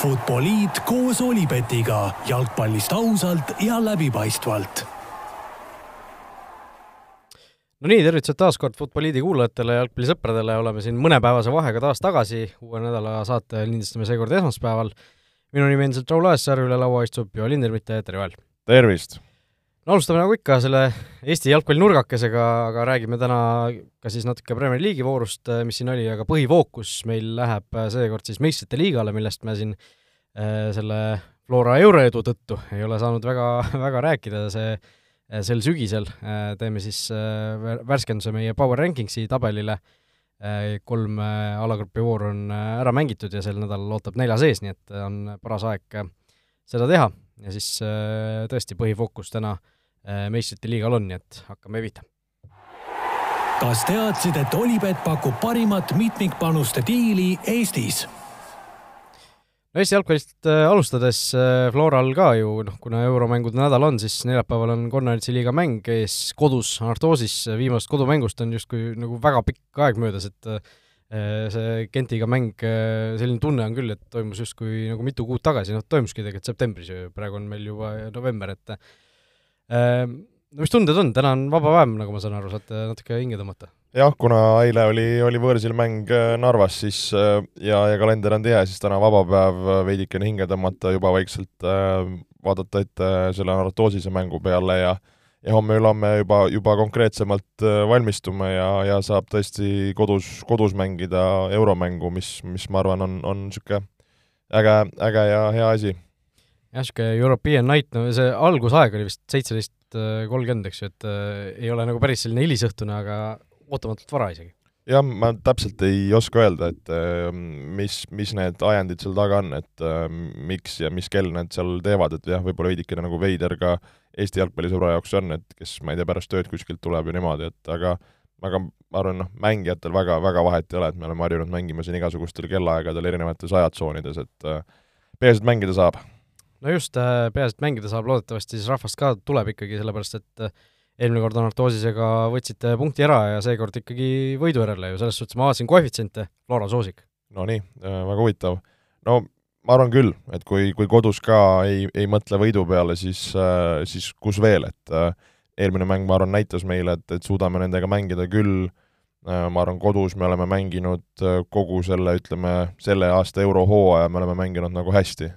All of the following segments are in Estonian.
Futboliit koos Olipetiga jalgpallist ausalt ja läbipaistvalt. no nii, tervitused taas kord Futboliidi kuulajatele ja jalgpallisõpradele, oleme siin mõnepäevase vahega taas tagasi, uue nädala saate lindistame seekord esmaspäeval. minu nimi endiselt Raul Aassaar, üle laua istub Joel Lindermitte ja tere, Joel! tervist! No alustame nagu ikka selle Eesti jalgpalli nurgakesega, aga räägime täna ka siis natuke Premier League'i voorust, mis siin oli, aga põhifookus meil läheb seekord siis meistrite liigale, millest me siin äh, selle Flora euroedu tõttu ei ole saanud väga, väga rääkida, see sel sügisel. Teeme siis värskenduse meie Power Rankingsi tabelile. Kolm alagrupi vooru on ära mängitud ja sel nädalal ootab neljas ees, nii et on paras aeg seda teha. Ja siis tõesti põhifookus täna äh, meistrite liigal on, nii et hakkame pihta. kas teadsid, et Olipet pakub parimat mitmikpanuste diili Eestis? no Eesti jalgpallist äh, alustades Floral ka ju noh, kuna euromängude nädal on, siis neljapäeval on Konradsi liiga mäng ees kodus Artosis, viimasest kodumängust on justkui nagu väga pikk aeg möödas, et see Gentiga mäng, selline tunne on küll, et toimus justkui nagu mitu kuud tagasi, noh toimuski tegelikult septembris ju, praegu on meil juba november, et no mis tunded on, täna on vaba päev, nagu ma saan aru, saate natuke hinge tõmmata? jah, kuna eile oli, oli võõrsil mäng Narvas, siis ja, ja kalender on tihe, siis täna vaba päev veidikene hinge tõmmata, juba vaikselt vaadata ette selle Naratoosise mängu peale ja ja homme-ülehomme juba, juba konkreetsemalt valmistume ja, ja saab tõesti kodus, kodus mängida euromängu, mis, mis ma arvan, on, on niisugune äge, äge ja hea asi. Jah, niisugune European night, no see algusaeg oli vist seitseteist kolmkümmend, eks ju, et äh, ei ole nagu päris selline hilisõhtune, aga ootamatult vara isegi jah, ma täpselt ei oska öelda, et mis, mis need ajendid seal taga on, et miks ja mis kell need seal teevad, et jah, võib-olla veidikene nagu veider ka Eesti jalgpallisõbra jaoks on, et kes, ma ei tea, pärast tööd kuskilt tuleb ja niimoodi, et aga aga ma arvan, noh, mängijatel väga, väga vahet ei ole, et me oleme harjunud mängima siin igasugustel kellaaegadel erinevates ajatsoonides, et peaasi, et mängida saab. No just, peaasi, et mängida saab, loodetavasti siis rahvast ka tuleb ikkagi, sellepärast et eelmine kord Anartosisega võtsite punkti ära ja seekord ikkagi võidu järele ju, selles suhtes ma vaatasin koefitsiente, Flora soosik. no nii, väga huvitav. no ma arvan küll, et kui, kui kodus ka ei, ei mõtle võidu peale, siis, siis kus veel, et eelmine mäng, ma arvan, näitas meile, et, et suudame nendega mängida küll, ma arvan, kodus me oleme mänginud kogu selle, ütleme, selle aasta eurohooaja me oleme mänginud nagu hästi,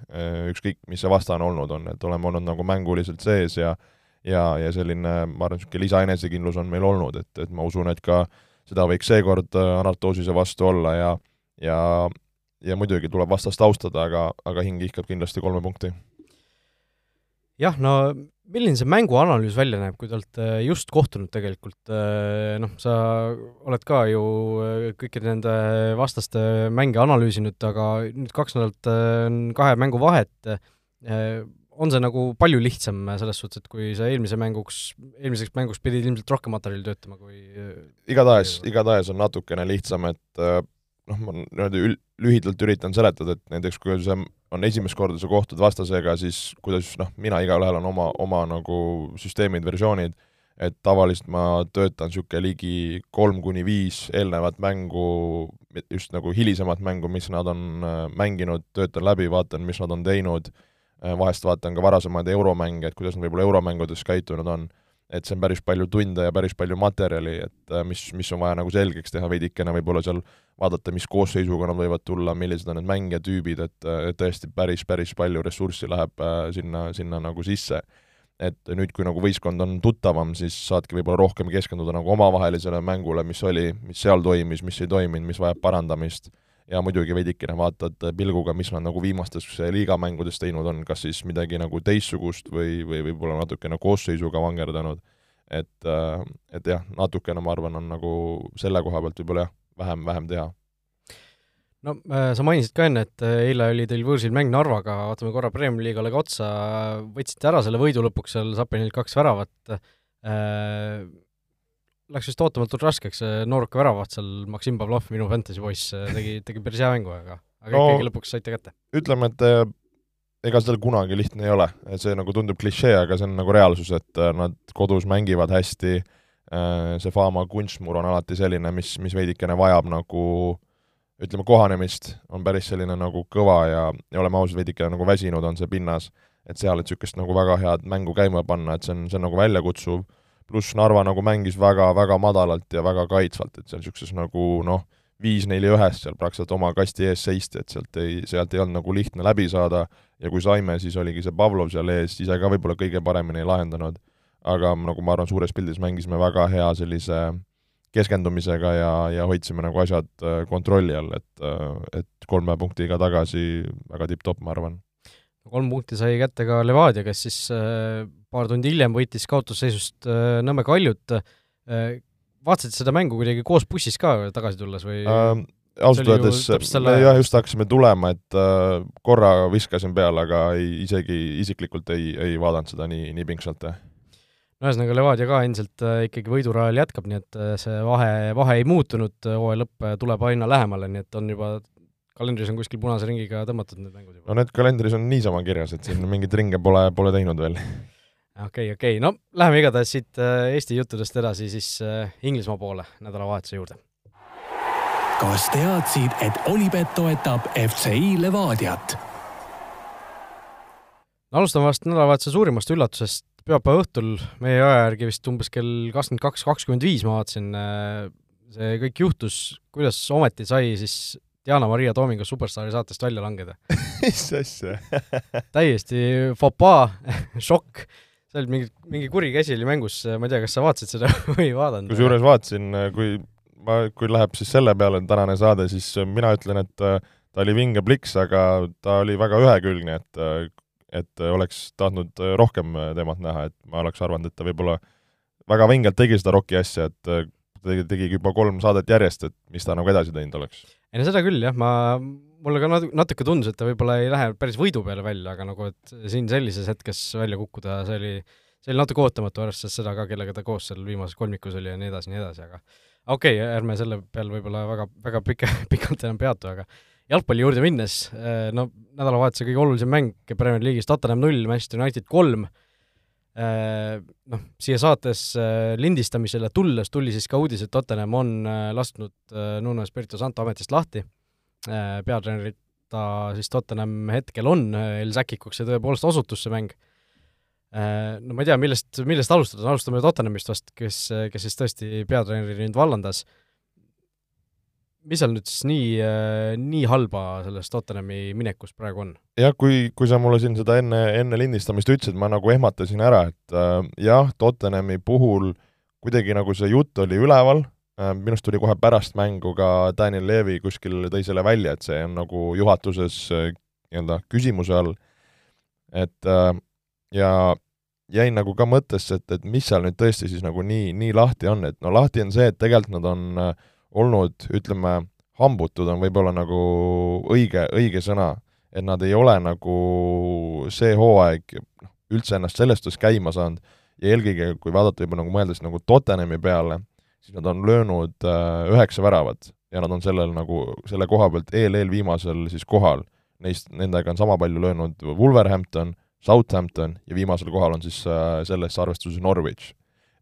ükskõik, mis see vastane olnud on, et oleme olnud nagu mänguliselt sees ja ja, ja selline, ma arvan, niisugune lisaenesekindlus on meil olnud, et, et ma usun, et ka seda võiks seekord Anartosise vastu olla ja ja ja muidugi tuleb vastast austada, aga, aga hing ihkab kindlasti kolme punkti. jah, no milline see mänguanalüüs välja näeb, kui te olete just kohtunud tegelikult, noh, sa oled ka ju kõikide nende vastaste mänge analüüsinud, aga nüüd kaks nädalat on kahe mängu vahet, on see nagu palju lihtsam selles suhtes, et kui sa eelmise mänguks, eelmiseks mänguks pidid ilmselt rohkem materjali töötama kui igatahes, igatahes on natukene lihtsam, et noh, ma niimoodi ül-, lühidalt üritan seletada, et näiteks kui see on esimest korda sa kohtud vastasega, siis kuidas noh, mina igalühel on oma, oma nagu süsteemid, versioonid, et tavaliselt ma töötan niisugune ligi kolm kuni viis eelnevat mängu, just nagu hilisemat mängu, mis nad on äh, mänginud, töötan läbi, vaatan, mis nad on teinud, äh, vahest vaatan ka varasemaid euromänge, et kuidas nad võib-olla euromängudes käitunud on et see on päris palju tunde ja päris palju materjali, et äh, mis, mis on vaja nagu selgeks teha veidikene, võib-olla seal vaadata, mis koosseisuga nad võivad tulla, millised on need mängijatüübid, et, et tõesti päris, päris palju ressurssi läheb äh, sinna, sinna nagu sisse. et nüüd, kui nagu võistkond on tuttavam, siis saadki võib-olla rohkem keskenduda nagu omavahelisele mängule, mis oli, mis seal toimis, mis ei toiminud, mis vajab parandamist ja muidugi veidikene vaatad pilguga, mis nad nagu viimastes liigamängudes teinud on, kas siis midagi nagu teistsugust või, või võib-olla natukene koosseisuga vangerdanud, et, äh, et jah, natukene ma arvan, on nagu selle koha pealt võib-olla jah, vähem, vähem teha. No äh, sa mainisid ka enne, et äh, eile oli teil võõrsil mäng Narvaga, vaatame korra Premiumi liigale ka otsa, võtsite ära selle võidu lõpuks seal Zapenilt kaks väravat. Äh,, läks vist ootamatult raskeks, nooruka väravaht seal, Maksim Pavlov, minu fantasy poiss, tegi, tegi päris hea mängu, aga aga no, ikkagi lõpuks saite kätte. ütleme, et eh, ega seal kunagi lihtne ei ole, see nagu tundub klišee, aga see on nagu reaalsus, et eh, nad kodus mängivad hästi, see Fama kunstmur on alati selline, mis, mis veidikene vajab nagu ütleme, kohanemist, on päris selline nagu kõva ja, ja oleme ausad, veidike nagu väsinud on see pinnas, et seal, et niisugust nagu väga head mängu käima panna, et see on, see on nagu väljakutsuv, pluss Narva nagu mängis väga-väga madalalt ja väga kaitsvalt, et seal niisuguses nagu noh, viis-neli ühest seal praktiliselt oma kasti ees seisti, et sealt ei, sealt ei olnud nagu lihtne läbi saada ja kui saime, siis oligi see Pavlov seal ees, ise ka võib-olla kõige paremini ei lahendanud. aga nagu ma arvan, suures pildis mängisime väga hea sellise keskendumisega ja, ja hoidsime nagu asjad äh, kontrolli all, et, äh, et kolme punktiga tagasi väga tipp-topp, ma arvan. kolm punkti sai kätte ka Levadia, kes siis äh, paar tundi hiljem võitis kaotusseisust Nõmme Kaljut. vaatasid seda mängu kuidagi koos bussis ka tagasi tulles või ähm,? ausalt öeldes selle... me jah, just hakkasime tulema, et äh, korra viskasin peale, aga ei, isegi isiklikult ei, ei vaadanud seda nii, nii pingsalt no ühesõnaga, Levadia ka endiselt äh, ikkagi võidurajal jätkab, nii et äh, see vahe, vahe ei muutunud, äh, hooaja lõpp tuleb aina lähemale, nii et on juba kalendris on kuskil punase ringiga tõmmatud need mängud juba. no need kalendris on niisama kirjas, et siin mingeid ringe pole, pole teinud veel. Okei okay,, okei okay., no läheme igatahes siit Eesti juttudest edasi siis Inglismaa poole nädalavahetuse juurde. kas teadsid, et Olipet toetab FCI Levadiat? alustame vast nädalavahetuse suurimast üllatusest, pühapäeva õhtul meie aja järgi vist umbes kell kakskümmend kaks, kakskümmend viis ma vaatasin, äh, see kõik juhtus, kuidas ometi sai siis Diana-Maria Toomingu Superstaari saatest välja langeda mis asja täiesti fopaa šokk, see oli mingi, mingi kuri käsi oli mängus, ma ei tea, kas sa vaatasid seda või ei vaadanud? kusjuures vaatasin, kui ma, kui läheb siis selle peale tänane saade, siis mina ütlen, et äh, ta oli vinge pliks, aga ta oli väga ühekülgne, et äh, et oleks tahtnud äh, rohkem temalt näha, et ma oleks arvanud, et ta võib-olla väga vingelt tegi seda Rocki asja, et tegi, tegigi juba kolm saadet järjest, et mis ta nagu edasi teinud oleks. ei no seda küll jah, ma, mulle ka natuke tundus, et ta võib-olla ei lähe päris võidu peale välja, aga nagu et siin sellises hetkes välja kukkuda, see oli, see oli natuke ootamatu, arvestades seda ka, kellega ta koos seal viimases kolmikus oli ja nii edasi, nii edasi, aga okei okay,, ärme selle peal võib-olla väga, väga pika, pikalt enam peatu, aga jalgpalli juurde minnes, eh, no nädalavahetuse kõige olulisem mäng Premier League'is, Tottenham null, Manchester United kolm, eh, noh, siia saates eh, lindistamisele tulles tuli siis ka uudis, et Tottenham on lasknud Nuno Espirito Santo ametist lahti, peatreenerit ta siis Tottenham hetkel on, El Säkikuks see tõepoolest osutus, see mäng. No ma ei tea, millest, millest alustada, alustame Tottenhamist vast, kes, kes siis tõesti peatreeneri nüüd vallandas mis seal nüüd siis nii, äh, nii halba selles Tottenhami minekus praegu on? jah, kui, kui sa mulle siin seda enne, enne lindistamist ütlesid, ma nagu ehmatasin ära, et äh, jah, Tottenhami puhul kuidagi nagu see jutt oli üleval äh,, minust tuli kohe pärast mängu ka Daniel Levi kuskil tõi selle välja, et see on nagu juhatuses äh, nii-öelda küsimuse all, et äh, ja jäin nagu ka mõttesse, et, et mis seal nüüd tõesti siis nagu nii, nii lahti on, et no lahti on see, et tegelikult nad on olnud, ütleme, hambutud on võib-olla nagu õige, õige sõna, et nad ei ole nagu see hooaeg noh, üldse ennast selles suhtes käima saanud. Ja eelkõige, kui vaadata juba nagu mõeldes nagu Tottenhami peale, siis nad on löönud äh, üheksa väravat ja nad on sellel nagu, selle koha pealt eel-eelviimasel siis kohal. Neist, nendega on sama palju löönud Wolverhampton, Southampton ja viimasel kohal on siis äh, selles arvestuses Norwich.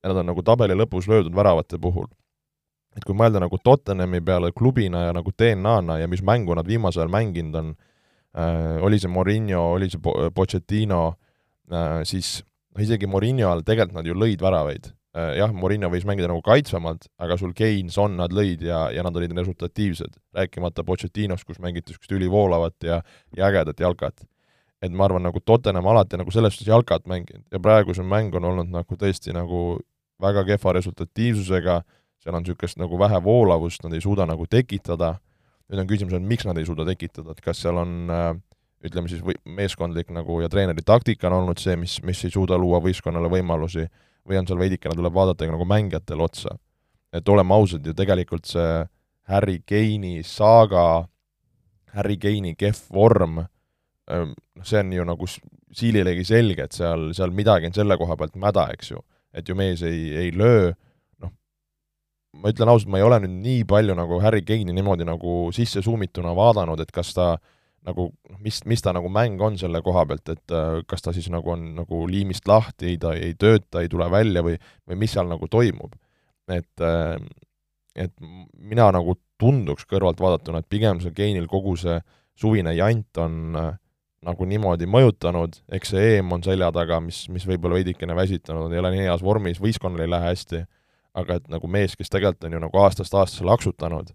ja nad on nagu tabeli lõpus löödud väravate puhul et kui mõelda nagu Tottenhami peale klubina ja nagu DNA-na ja mis mängu nad viimasel ajal mänginud on äh,, oli see Morinho, oli see Pochettino siis noh, isegi Morinho all tegelikult nad ju lõid väravaid. Jah, Morinho võis mängida nagu kaitsvamalt, aga sul Kane, Son nad lõid ja, ja nad olid resultatiivsed, rääkimata Pochettinost, kus mängiti niisugust ülivoolavat ja, ja ägedat jalkat. et ma arvan, nagu Tottenham alati nagu selles suhtes jalkat mänginud. Ja praegu see mäng on olnud nagu tõesti nagu väga kehva resultatiivsusega. Äh,, seal on niisugust nagu vähe voolavust, nad ei suuda nagu tekitada, nüüd on küsimus, et miks nad ei suuda tekitada, et kas seal on äh, ütleme siis või meeskondlik nagu ja treeneri taktika on olnud see, mis, mis ei suuda luua võistkonnale võimalusi, või on seal veidikene, tuleb vaadata ka nagu mängijatele otsa. et oleme ausad ju, tegelikult see Harry Kane'i saaga, Harry Kane'i kehv vorm, ähm, noh, see on ju nagu siililegi selge, et seal, seal midagi on selle koha pealt mäda, eks ju. et ju mees ei, ei löö ma ütlen ausalt, ma ei ole nüüd nii palju nagu Harry Kane'i niimoodi nagu sisse suumituna vaadanud, et kas ta nagu, mis, mis ta nagu mäng on selle koha pealt, et äh, kas ta siis nagu on nagu liimist lahti, ta ei tööta, ei tule välja või, või mis seal nagu toimub. et äh, et mina nagu tunduks kõrvalt vaadatuna, et pigem see Keinil kogu see suvine jant on äh, nagu niimoodi mõjutanud, eks see EM on selja taga, mis, mis võib-olla veidikene väsitanud, ei ole nii heas vormis, võistkonnal ei lähe hästi, aga et nagu mees, kes tegelikult on ju nagu aastast aastasse laksutanud,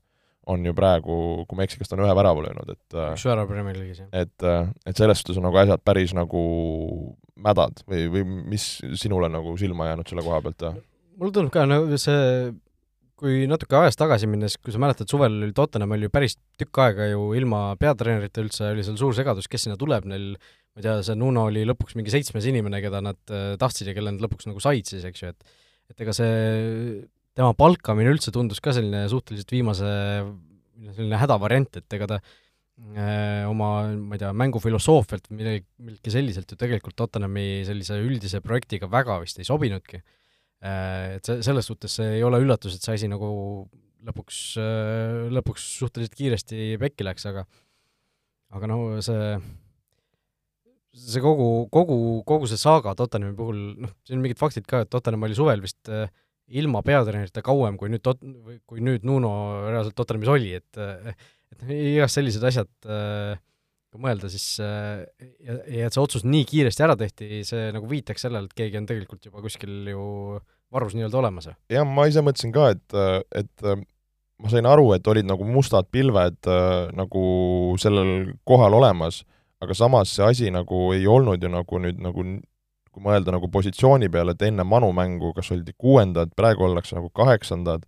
on ju praegu, kui ma ei eksi, kas ta on ühe värava löönud, et äh, üks värav Premier League'is, jah. et, äh, et selles suhtes on nagu asjad päris nagu mädad või, või mis sinule nagu silma jäänud selle koha pealt? mulle tundub ka, no see, kui natuke ajas tagasi minnes, kui sa mäletad, suvel oli Tottenham oli ju päris tükk aega ju ilma peatreenerita üldse, oli seal suur segadus, kes sinna tuleb, neil ma ei tea, see Nuno oli lõpuks mingi seitsmes inimene, keda nad äh, tahtsid ja kelle nad lõpuks nagu said siis, eks ju, et et ega see tema palkamine üldse tundus ka selline suhteliselt viimase selline hädavariant, et ega ta äh, oma, ma ei tea, mängufilosoofialt millegi, millegi selliselt ju tegelikult Tottenhami sellise üldise projektiga väga vist ei sobinudki äh,. Et see, selles suhtes see ei ole üllatus, et see asi nagu lõpuks äh,, lõpuks suhteliselt kiiresti pekki läks, aga aga no see see kogu, kogu, kogu see saaga Tottenhami puhul, noh, siin on mingid faktid ka, et Tottenham oli suvel vist äh, ilma peatreenerita kauem, kui nüüd Tot-, kui nüüd Nuno reaalselt Tottenhamis oli, et et noh, igast sellised asjad kui mõelda, siis ja, ja et see otsus nii kiiresti ära tehti, see nagu viitaks sellele, et keegi on tegelikult juba kuskil ju varus nii-öelda olemas. jah, ma ise mõtlesin ka, et, et ma sain aru, et olid nagu mustad pilved nagu sellel kohal olemas, aga samas see asi nagu ei olnud ju nagu nüüd nagu kui mõelda nagu positsiooni peale, et enne Manu mängu kas oldi kuuendad, praegu ollakse nagu kaheksandad,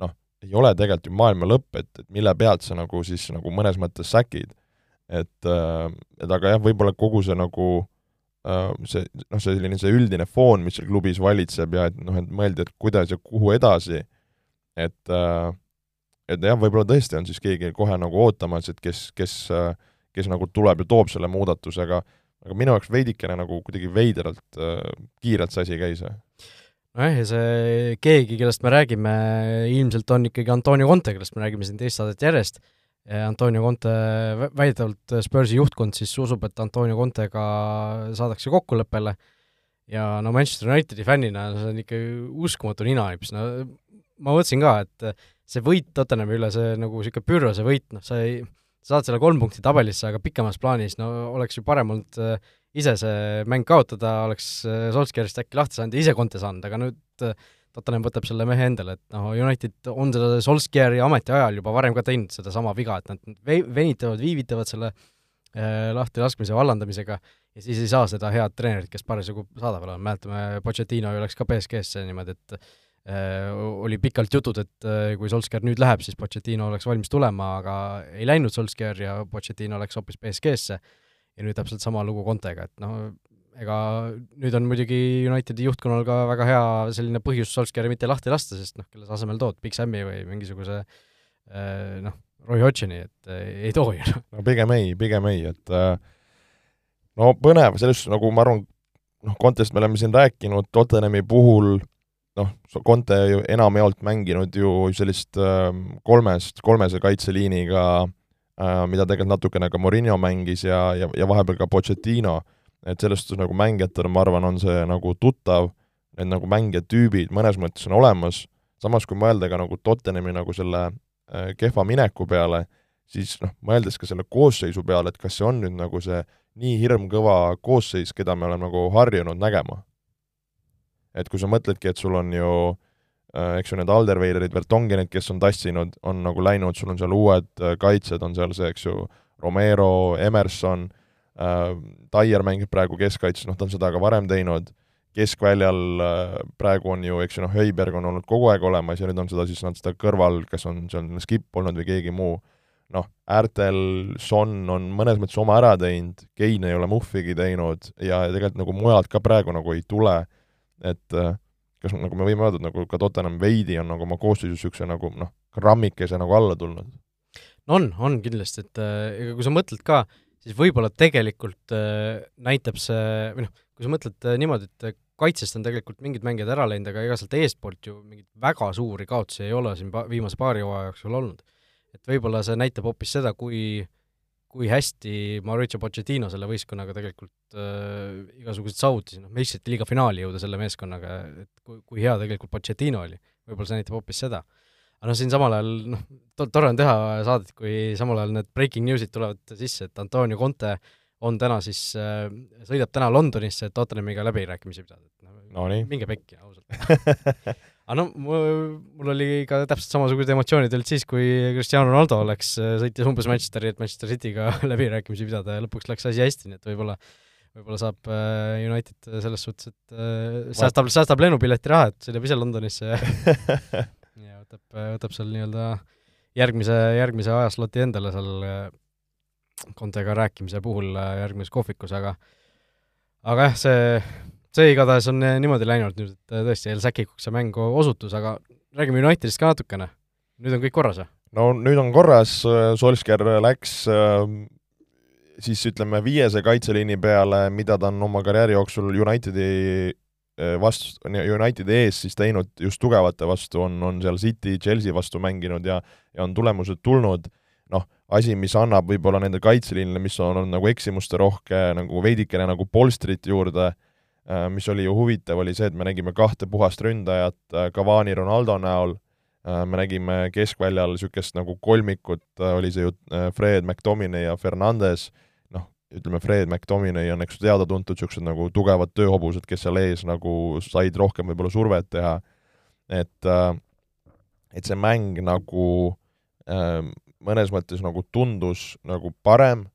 noh, ei ole tegelikult ju maailma lõpp, et, et mille pealt sa nagu siis nagu mõnes mõttes säkid. et, äh, et aga jah, võib-olla kogu see nagu äh, see, noh, selline see üldine foon, mis seal klubis valitseb ja et noh, et mõeldi, et kuidas ja kuhu edasi, et äh, et jah, võib-olla tõesti on siis keegi kohe nagu ootamas, et kes, kes, kes nagu tuleb ja toob selle muudatusega, aga minu jaoks veidikene nagu kuidagi veidralt äh, kiirelt see asi käis. nojah, ja see keegi, kellest me räägime, ilmselt on ikkagi Antonio Conte, kellest me räägime siin teist saadet järjest, Antonio Conte, väidetavalt Spursi juhtkond siis usub, et Antonio Contega saadakse kokkuleppele. Ja no Manchester Unitedi fännina see on ikka uskumatu ninanips, no ma mõtlesin ka, et see võit Tottenhami üle, see nagu niisugune pürrose võit, noh, sa ei, saad selle kolm punkti tabelisse, aga pikemas plaanis no oleks ju parem olnud äh, ise see mäng kaotada, oleks äh, Solskjaerist äkki lahti saanud ja ise Conte saanud, aga nüüd äh, Tottenham võtab selle mehe endale, et noh, United on seda Solskjaeri ametiajal juba varem ka teinud sedasama viga, et nad venitavad, viivitavad selle lahtilaskmise vallandamisega ja siis ei saa seda head treenerit, kes parasjagu saadaval on, mäletame, Pochettino ju läks ka BSG-sse niimoodi, et oli pikalt jutud, et äh, kui Solskjaer nüüd läheb, siis Pochettino oleks valmis tulema, aga ei läinud Solskjaer ja Pochettino läks hoopis BSG-sse ja nüüd täpselt sama lugu Contega, et noh, ega nüüd on muidugi Unitedi juhtkonnal ka väga hea selline põhjus Solskjaeri mitte lahti lasta, sest noh, kelle sa asemel tood, Big Sam'i või mingisuguse äh, noh, Roy Hodgsoni, et ei too ju. no pigem ei, pigem ei, et no põnev, selles nagu ma arvan, noh, Contest me oleme siin rääkinud, Tottenhami puhul noh, Conte ju enamjaolt mänginud ju sellist äh, kolmest, kolmese kaitseliiniga äh,, mida tegelikult natukene ka Morinho mängis ja, ja, ja vahepeal ka Pochettino, et selles suhtes nagu mängijatele ma arvan, on see nagu tuttav, need nagu mängijatüübid mõnes mõttes on olemas, samas kui mõelda ka nagu Tottenhami nagu selle äh, kehva mineku peale, siis noh, mõeldes ka selle koosseisu peale, et kas see on nüüd nagu see nii hirmkõva koosseis, keda me oleme nagu harjunud nägema et kui sa mõtledki, et sul on ju äh, eks ju, need Alderweilerid, Vertongenid, kes on tassinud, on nagu läinud, sul on seal uued äh, kaitsjad, on seal see, eks ju, Romero, Emerson äh,, Taier mängib praegu keskkaitses, noh, ta on seda ka varem teinud, keskväljal äh, praegu on ju, eks ju, noh, Höiberg on olnud kogu aeg olemas ja nüüd on seda siis nad seda kõrval, kes on seal Skip olnud või keegi muu, noh, äärtel Son on mõnes mõttes oma ära teinud, Kein ei ole muhvigi teinud ja tegelikult nagu mujalt ka praegu nagu ei tule et äh, kas nagu me võime öelda, et nagu ka Tottenham veidi on nagu oma koosseisus niisuguse nagu noh, grammikese nagu alla tulnud? on, on kindlasti, et äh, ega kui sa mõtled ka, siis võib-olla tegelikult äh, näitab see, või noh, kui sa mõtled niimoodi, et kaitsest on tegelikult mingid mängijad ära läinud, aga ega sealt eestpoolt ju mingeid väga suuri kaotusi ei ole siin pa-, viimase paari hooaja jooksul olnud. et võib-olla see näitab hoopis seda, kui äh, kui hästi Mauricio Pochettino selle võistkonnaga tegelikult äh, igasuguseid saavutusi, noh, meistrite liiga finaali jõuda selle meeskonnaga, et kui, kui hea tegelikult Pochettino oli, võib-olla see näitab hoopis seda. aga noh, siin samal ajal noh, tore on teha saadet, kui samal ajal need breaking news'id tulevad sisse, et Antonio Conte on täna siis äh,, sõidab täna Londonisse, et Tottenhamiga läbirääkimisi pidada, et noh minge pekki, ausalt aga no mul oli ka täpselt samasugused emotsioonid olid siis, kui Cristiano Ronaldo läks, sõitis umbes Manchesteri, et Manchester Cityga läbirääkimisi pidada ja lõpuks läks asi hästi, nii et võib-olla võib-olla saab äh, United selles suhtes, et äh, säästab, säästab lennupileti raha, et sõidab ise Londonisse ja ja võtab, võtab seal nii-öelda järgmise, järgmise ajasloti endale seal Kontega äh, rääkimise puhul järgmises kohvikus, aga aga jah, see, see igatahes on niimoodi läinud nüüd, et tõesti, El Säkikuks see mäng osutus, aga räägime Unitedist ka natukene. nüüd on kõik korras või? no nüüd on korras, Solskjaer läks siis ütleme, viiese kaitseliini peale, mida ta on oma karjääri jooksul Unitedi eh, vastu, Unitedi ees siis teinud just tugevate vastu, on, on seal City, Chelsea vastu mänginud ja ja on tulemused tulnud, noh, asi, mis annab võib-olla nende kaitseliinile, mis on, on nagu eksimuste rohke, nagu veidikene nagu polstrit juurde, eh, mis oli ju huvitav, oli see, et me nägime kahte puhast ründajat eh, Cavani Ronaldo näol, me nägime keskväljal niisugust nagu kolmikut, oli see ju Fred McTominay ja Fernandes, ütleme, Fred McDominay on, eks ju, teada-tuntud niisugused nagu tugevad tööhobused, kes seal ees nagu said rohkem võib-olla survet teha, et äh, et see mäng nagu äh, mõnes mõttes nagu tundus nagu parem,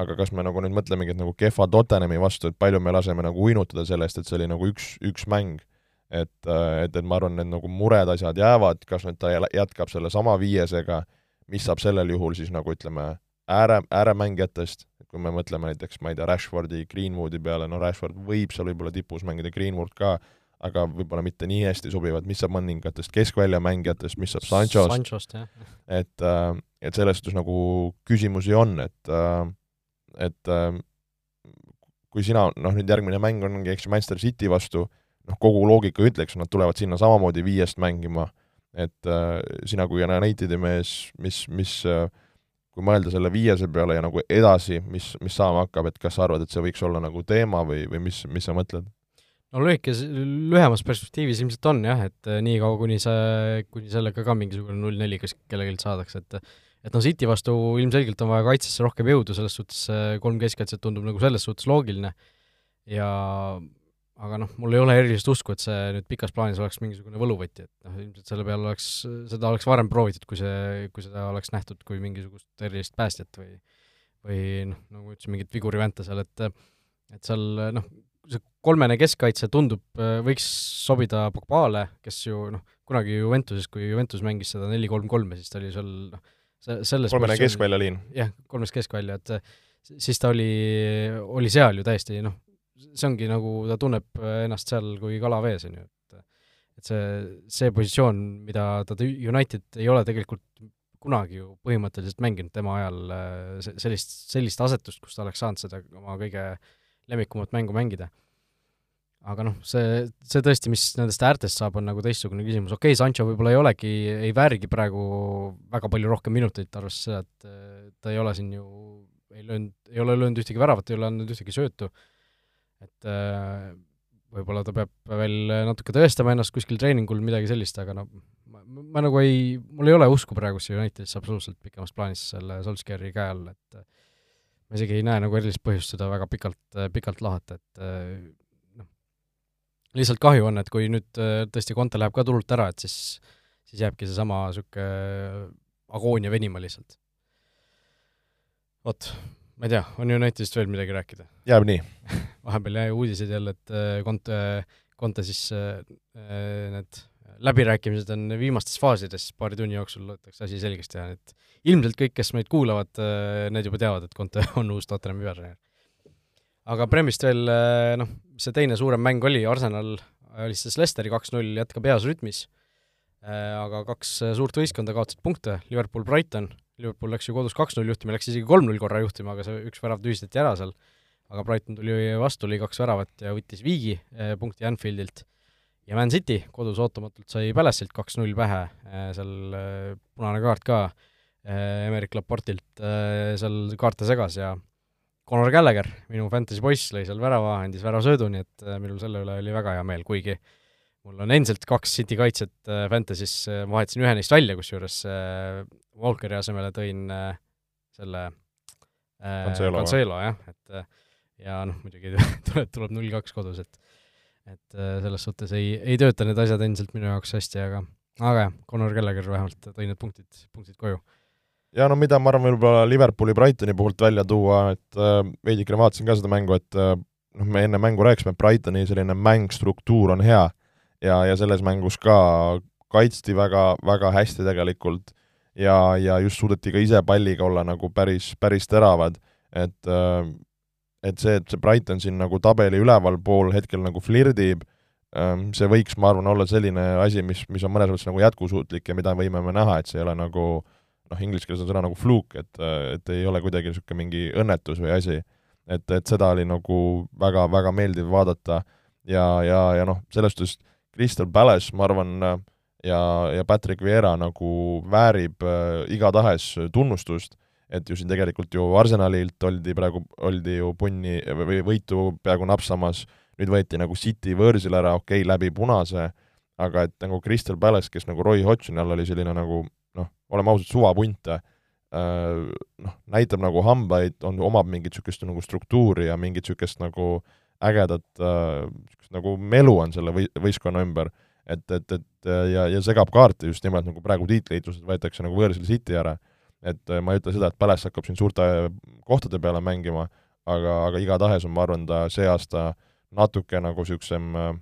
aga kas me nagu nüüd mõtlemegi, et nagu kehva Tottenhami vastu, et palju me laseme nagu uinutada sellest, et see oli nagu üks, üks mäng, et, äh, et, et ma arvan, need nagu mured asjad jäävad, kas nüüd ta jätkab sellesama viiesega, mis saab sellel juhul siis nagu ütleme, ääre, ääremängijatest, kui me mõtleme näiteks, ma ei tea, Rashfordi, Greenwoodi peale, no Rashford võib seal võib-olla tipus mängida, Greenwood ka, aga võib-olla mitte nii hästi sobivad, mis saab mõningatest keskväljamängijatest, mis saab Sanchost, Sanchost, et, äh, et selles suhtes nagu küsimusi on, et, äh, et äh, kui sina, noh nüüd järgmine mäng ongi, eks ju, Manchester City vastu, noh, kogu loogika ütleks, nad tulevad sinna samamoodi viiest mängima, et äh, sina kui Unitedi mees, mis, mis äh, kui mõelda selle viiese peale ja nagu edasi, mis, mis saama hakkab, et kas sa arvad, et see võiks olla nagu teema või, või mis, mis sa mõtled? no lühikes, lühemas perspektiivis ilmselt on jah, et äh, niikaua, kuni see, kuni sellega ka mingisugune null neli kas kellelgi saadakse, et et noh, City vastu ilmselgelt on vaja kaitsesse rohkem jõudu, selles suhtes kolm keskkaitset tundub nagu selles suhtes loogiline. Ja aga noh, mul ei ole erilist usku, et see nüüd pikas plaanis oleks mingisugune võluvõti, et noh, ilmselt selle peale oleks, seda oleks varem proovitud, kui see, kui seda oleks nähtud kui mingisugust erilist päästjat või või noh, nagu ma ütlesin, mingit vigurivänta seal, et et seal noh, see kolmene keskkaitse tundub, võiks sobida Pogbale, kes ju noh, kunagi Juventuses, kui Juventus mängis seda neli-kolm-kolme, siis ta oli seal noh, selles kolmene keskväljaliin. jah, kolmes keskvälja, et siis ta oli, oli seal ju täiesti noh, see ongi nagu, ta tunneb ennast seal kui kala vees, on ju, et et see, see positsioon, mida ta United ei ole tegelikult kunagi ju põhimõtteliselt mänginud tema ajal sellist, sellist asetust, kus ta oleks saanud seda oma kõige lemmikumat mängu mängida. Aga noh, see, see tõesti, mis nendest äärtest saab, on nagu teistsugune küsimus, okei okay,, Sancho võib-olla ei olegi, ei väärigi praegu väga palju rohkem minuteid, arvestades seda, et ta ei ole siin ju, ei löönud, ei ole löönud ühtegi väravat, ei ole andnud ühtegi söötu. Et äh, võib-olla ta peab veel natuke tõestama ennast kuskil treeningul, midagi sellist, aga no ma, nagu ei, mul ei ole usku praegusse Unitedisse absoluutselt pikemas plaanis selle Solskjaeri käe all, et äh, ma isegi ei näe nagu erilist põhjust seda väga pikalt, pikalt lahata, et äh, noh, lihtsalt kahju on, et kui nüüd tõesti Conte läheb ka turult ära, et siis, siis jääbki seesama niisugune agoonia venima lihtsalt. vot, ma ei tea, on Unitedist veel midagi rääkida? jääb nii vahepeal jäi uudiseid jälle, et Conte, Conte siis need läbirääkimised on viimastes faasides, paari tunni jooksul loetakse asi selgeks teha, et ilmselt kõik, kes meid kuulavad, need juba teavad, et Conte on uus Tottenhami peatreener. Aga Premist veel, noh, see teine suurem mäng oli, Arsenal alistas Lesteri kaks-null, jätkab heas rütmis, aga kaks suurt võistkonda kaotasid punkte, Liverpool-Brighton Liverpool läks ju kodus kaks-null juhtima, läks isegi kolm-null korra juhtima, aga see üks värav tühistati ära seal, aga Brighton tuli vastu, lõi kaks väravat ja võttis viigi eh, punkti Anfieldilt. ja Man City kodus ootamatult sai Palace'ilt kaks-null pähe, eh, seal eh, punane kaart ka Emerick Laportilt seal kaarte segas ja Conor Gallagher, minu fantasy poiss, lõi seal värava, andis väravasöödu, nii et minul selle üle oli väga hea meel, kuigi mul on endiselt kaks City kaitset äh, Fantasy's, ma vahetasin ühe neist välja, kusjuures äh, Walkeri asemele tõin äh, selle äh, Cancelo, jah, et äh, ja noh, muidugi tuleb, tuleb null kaks kodus, et et äh, selles suhtes ei, ei tööta need asjad endiselt minu jaoks hästi, aga aga jah, Connor Gallagher vähemalt tõi need punktid, punktid koju. Ja no mida ma arvan, võib-olla Liverpooli Brightoni puhult välja tuua, et äh, veidikene vaatasin ka seda mängu, et äh, noh, me enne mängu rääkisime, et Brightoni selline mängstruktuur on hea. Ja, ja selles mängus ka kaitsti väga, väga hästi tegelikult. Ja, ja just suudeti ka ise palliga olla nagu päris, päris teravad, et äh, et see, et see Brighton siin nagu tabeli ülevalpool hetkel nagu flirdib, ähm, see võiks, ma arvan, olla selline asi, mis, mis on mõnes mõttes nagu jätkusuutlik ja mida võime me näha, et see ei ole nagu noh, inglise keeles on sõna nagu fluke, et, et ei ole kuidagi niisugune mingi õnnetus või asi. et, et seda oli nagu väga, väga meeldiv vaadata ja, ja, ja noh, selles suhtes Crystal Palace, ma arvan, ja, ja Patrick Vieira nagu väärib äh, igatahes tunnustust et ju siin tegelikult ju Arsenalilt oldi praegu, oldi ju punni või võitu peaaegu napsamas, nüüd võeti nagu City võõrsil ära, okei okay,, läbi punase, aga et nagu Crystal Palace, kes nagu Roy Hodgsoni all oli selline nagu oleme ausad, suvapunt äh,, noh, näitab nagu hambaid, on, omab mingit niisugust nagu struktuuri ja mingit niisugust nagu ägedat äh, nagu melu on selle või-, võistkonna ümber, et, et, et ja, ja segab kaarte just nimelt nagu praegu tiitliitlused võetakse nagu võõrsil City ära et äh, ma ei ütle seda, et Palace hakkab siin suurte kohtade peale mängima, aga, aga igatahes on, ma arvan, ta see aasta natuke nagu niisugusem äh,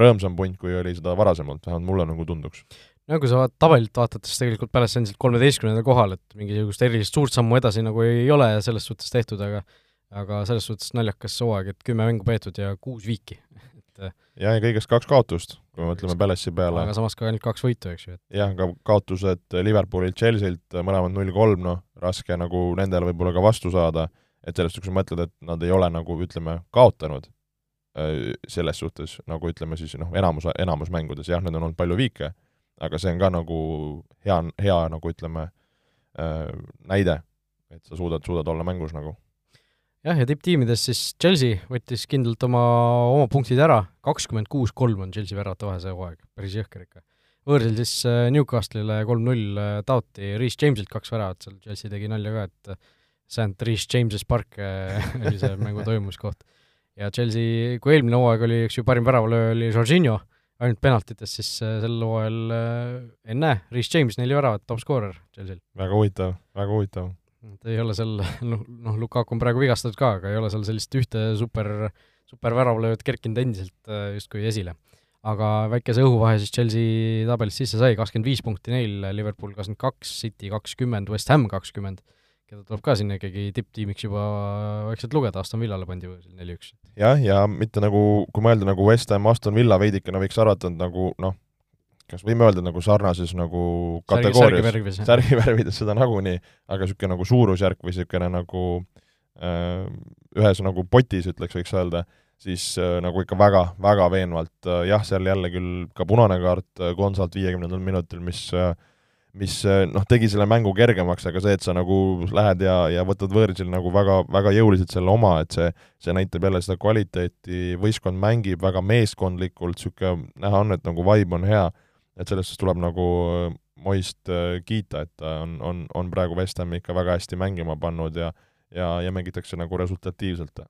rõõmsam punt, kui oli seda varasemalt, vähemalt mulle nagu tunduks. No kui sa vaat-, tabelit vaatad, siis tegelikult Palace endiselt kolmeteistkümnendal kohal, et mingisugust erilist suurt sammu edasi nagu ei ole selles suhtes tehtud, aga aga selles suhtes naljakas hooaeg, et kümme mängu peetud ja kuus viiki, et äh, ja, ja kõigest kaks kaotust kui me mõtleme Palace'i peale. aga samas ka ainult kaks võitu, eks ju. jah, aga kaotused Liverpoolilt, Chelsea'ilt, mõlemad null-kolm, noh, raske nagu nendele võib-olla ka vastu saada, et sellest, kui sa mõtled, et nad ei ole nagu ütleme, kaotanud äh, selles suhtes, nagu ütleme siis noh, enamus, enamus mängudes, jah, need on olnud palju viike, aga see on ka nagu hea, hea nagu ütleme, äh, näide, et sa suudad, suudad olla mängus nagu. Jah, ja tipptiimides siis Chelsea võttis kindlalt oma, oma punktid ära, kakskümmend kuus kolm on Chelsea väravate vahe see hooaeg, päris jõhker ikka. võõrsil siis äh, Newcastle'ile kolm-null äh, taoti, Reece Jamesilt kaks väravat, seal Chelsea tegi nalja ka, et äh, St Reece James's Park oli see mängu toimumiskoht. ja Chelsea, kui eelmine hooaeg oli, eks ju, parim väravalööja oli Jorginho, ainult penaltites, siis sel hooajal ennäe, Reece James neli väravat, top skoorer Chelsea'l. väga huvitav, väga huvitav et ei ole seal, noh, noh, Lukaku on praegu vigastatud ka, aga ei ole seal sellist ühte super, super väravalööjat kerkinud endiselt äh, justkui esile. aga väikese õhuvahe siis Chelsea tabelis sisse sai, kakskümmend viis punkti neil, Liverpool kakskümmend kaks, City kakskümmend, West Ham kakskümmend, keda tuleb ka sinna ikkagi tipptiimiks juba vaikselt lugeda, Aston Villale pandi neli-üks. jah, ja mitte nagu, kui mõelda nagu West Ham, Aston Villa veidikene võiks arvata, et nagu noh, kas võime öelda nagu sarnases nagu kategoorias, särgivärvides seda nagunii, aga niisugune nagu suurusjärk või niisugune nagu äh, ühes nagu potis, ütleks, võiks öelda, siis äh, nagu ikka väga, väga veenvalt äh,, jah, seal jälle küll ka punane kaart äh, Gonzalt viiekümnendal minutil, mis äh, mis äh, noh, tegi selle mängu kergemaks, aga see, et sa nagu lähed ja, ja võtad võõrsil nagu väga, väga jõuliselt selle oma, et see, see näitab jälle seda kvaliteeti, võistkond mängib väga meeskondlikult, niisugune näha on, et nagu vibe on hea et selles suhtes tuleb nagu äh, Moist äh, kiita, et ta on, on, on praegu West Hami ikka väga hästi mängima pannud ja ja, ja mängitakse nagu resultatiivselt.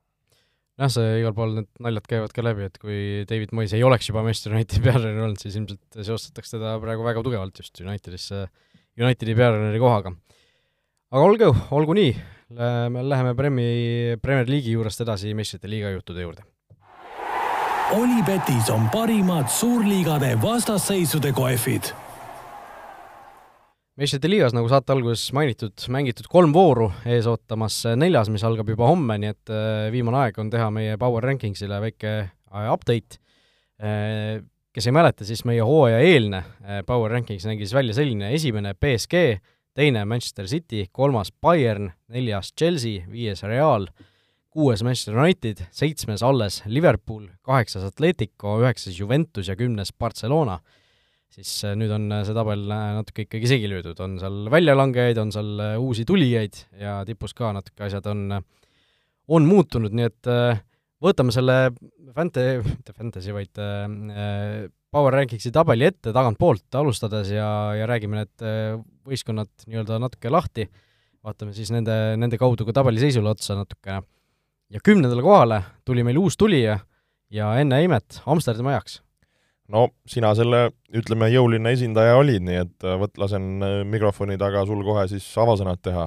Jah, see igal pool need naljad käivad ka läbi, et kui David Mois ei oleks juba Manchester Unitedi peatreener olnud, siis ilmselt seostatakse teda praegu väga tugevalt just Unitedisse, Unitedi peatreeneri kohaga. aga olgu, olgu nii, me läheme Premi, Premier League'i juurest edasi meistrite liiga juttude juurde Olipetis on parimad suurliigade vastasseisude kohvid. Meistrite liigas, nagu saate alguses mainitud, mängitud kolm vooru, ees ootamas. Neljas, mis algab juba homme, nii et äh, viimane aeg on teha meie Power Rankingsile väike äh, update. Äh, kes ei mäleta, siis meie hooaja eelne Power Rankings nägi siis välja selline, esimene BSG, teine Manchester City, kolmas Bayern, neljas Chelsea, viies Real kuues Manchester United, seitsmes alles Liverpool, kaheksas Atletico, üheksas Juventus ja kümnes Barcelona, siis äh, nüüd on äh, see tabel äh, natuke ikkagi segi löödud, on seal väljalangejaid, on seal uusi tulijaid ja tipus ka natuke asjad on, on muutunud, nii et võtame selle fante-, mitte fantasy, vaid Power Rankingsi tabeli ette tagantpoolt alustades ja, ja räägime need võistkonnad nii-öelda natuke lahti, vaatame siis nende, nende kaudu ka tabeliseisule otsa natukene. ja kümnendale kohale tuli meil uus tulija ja enne imet Amsterdami ajaks. No sina selle, ütleme, jõuline esindaja olid, nii et võt-, lasen mikrofoni taga sul kohe siis avasõnad teha.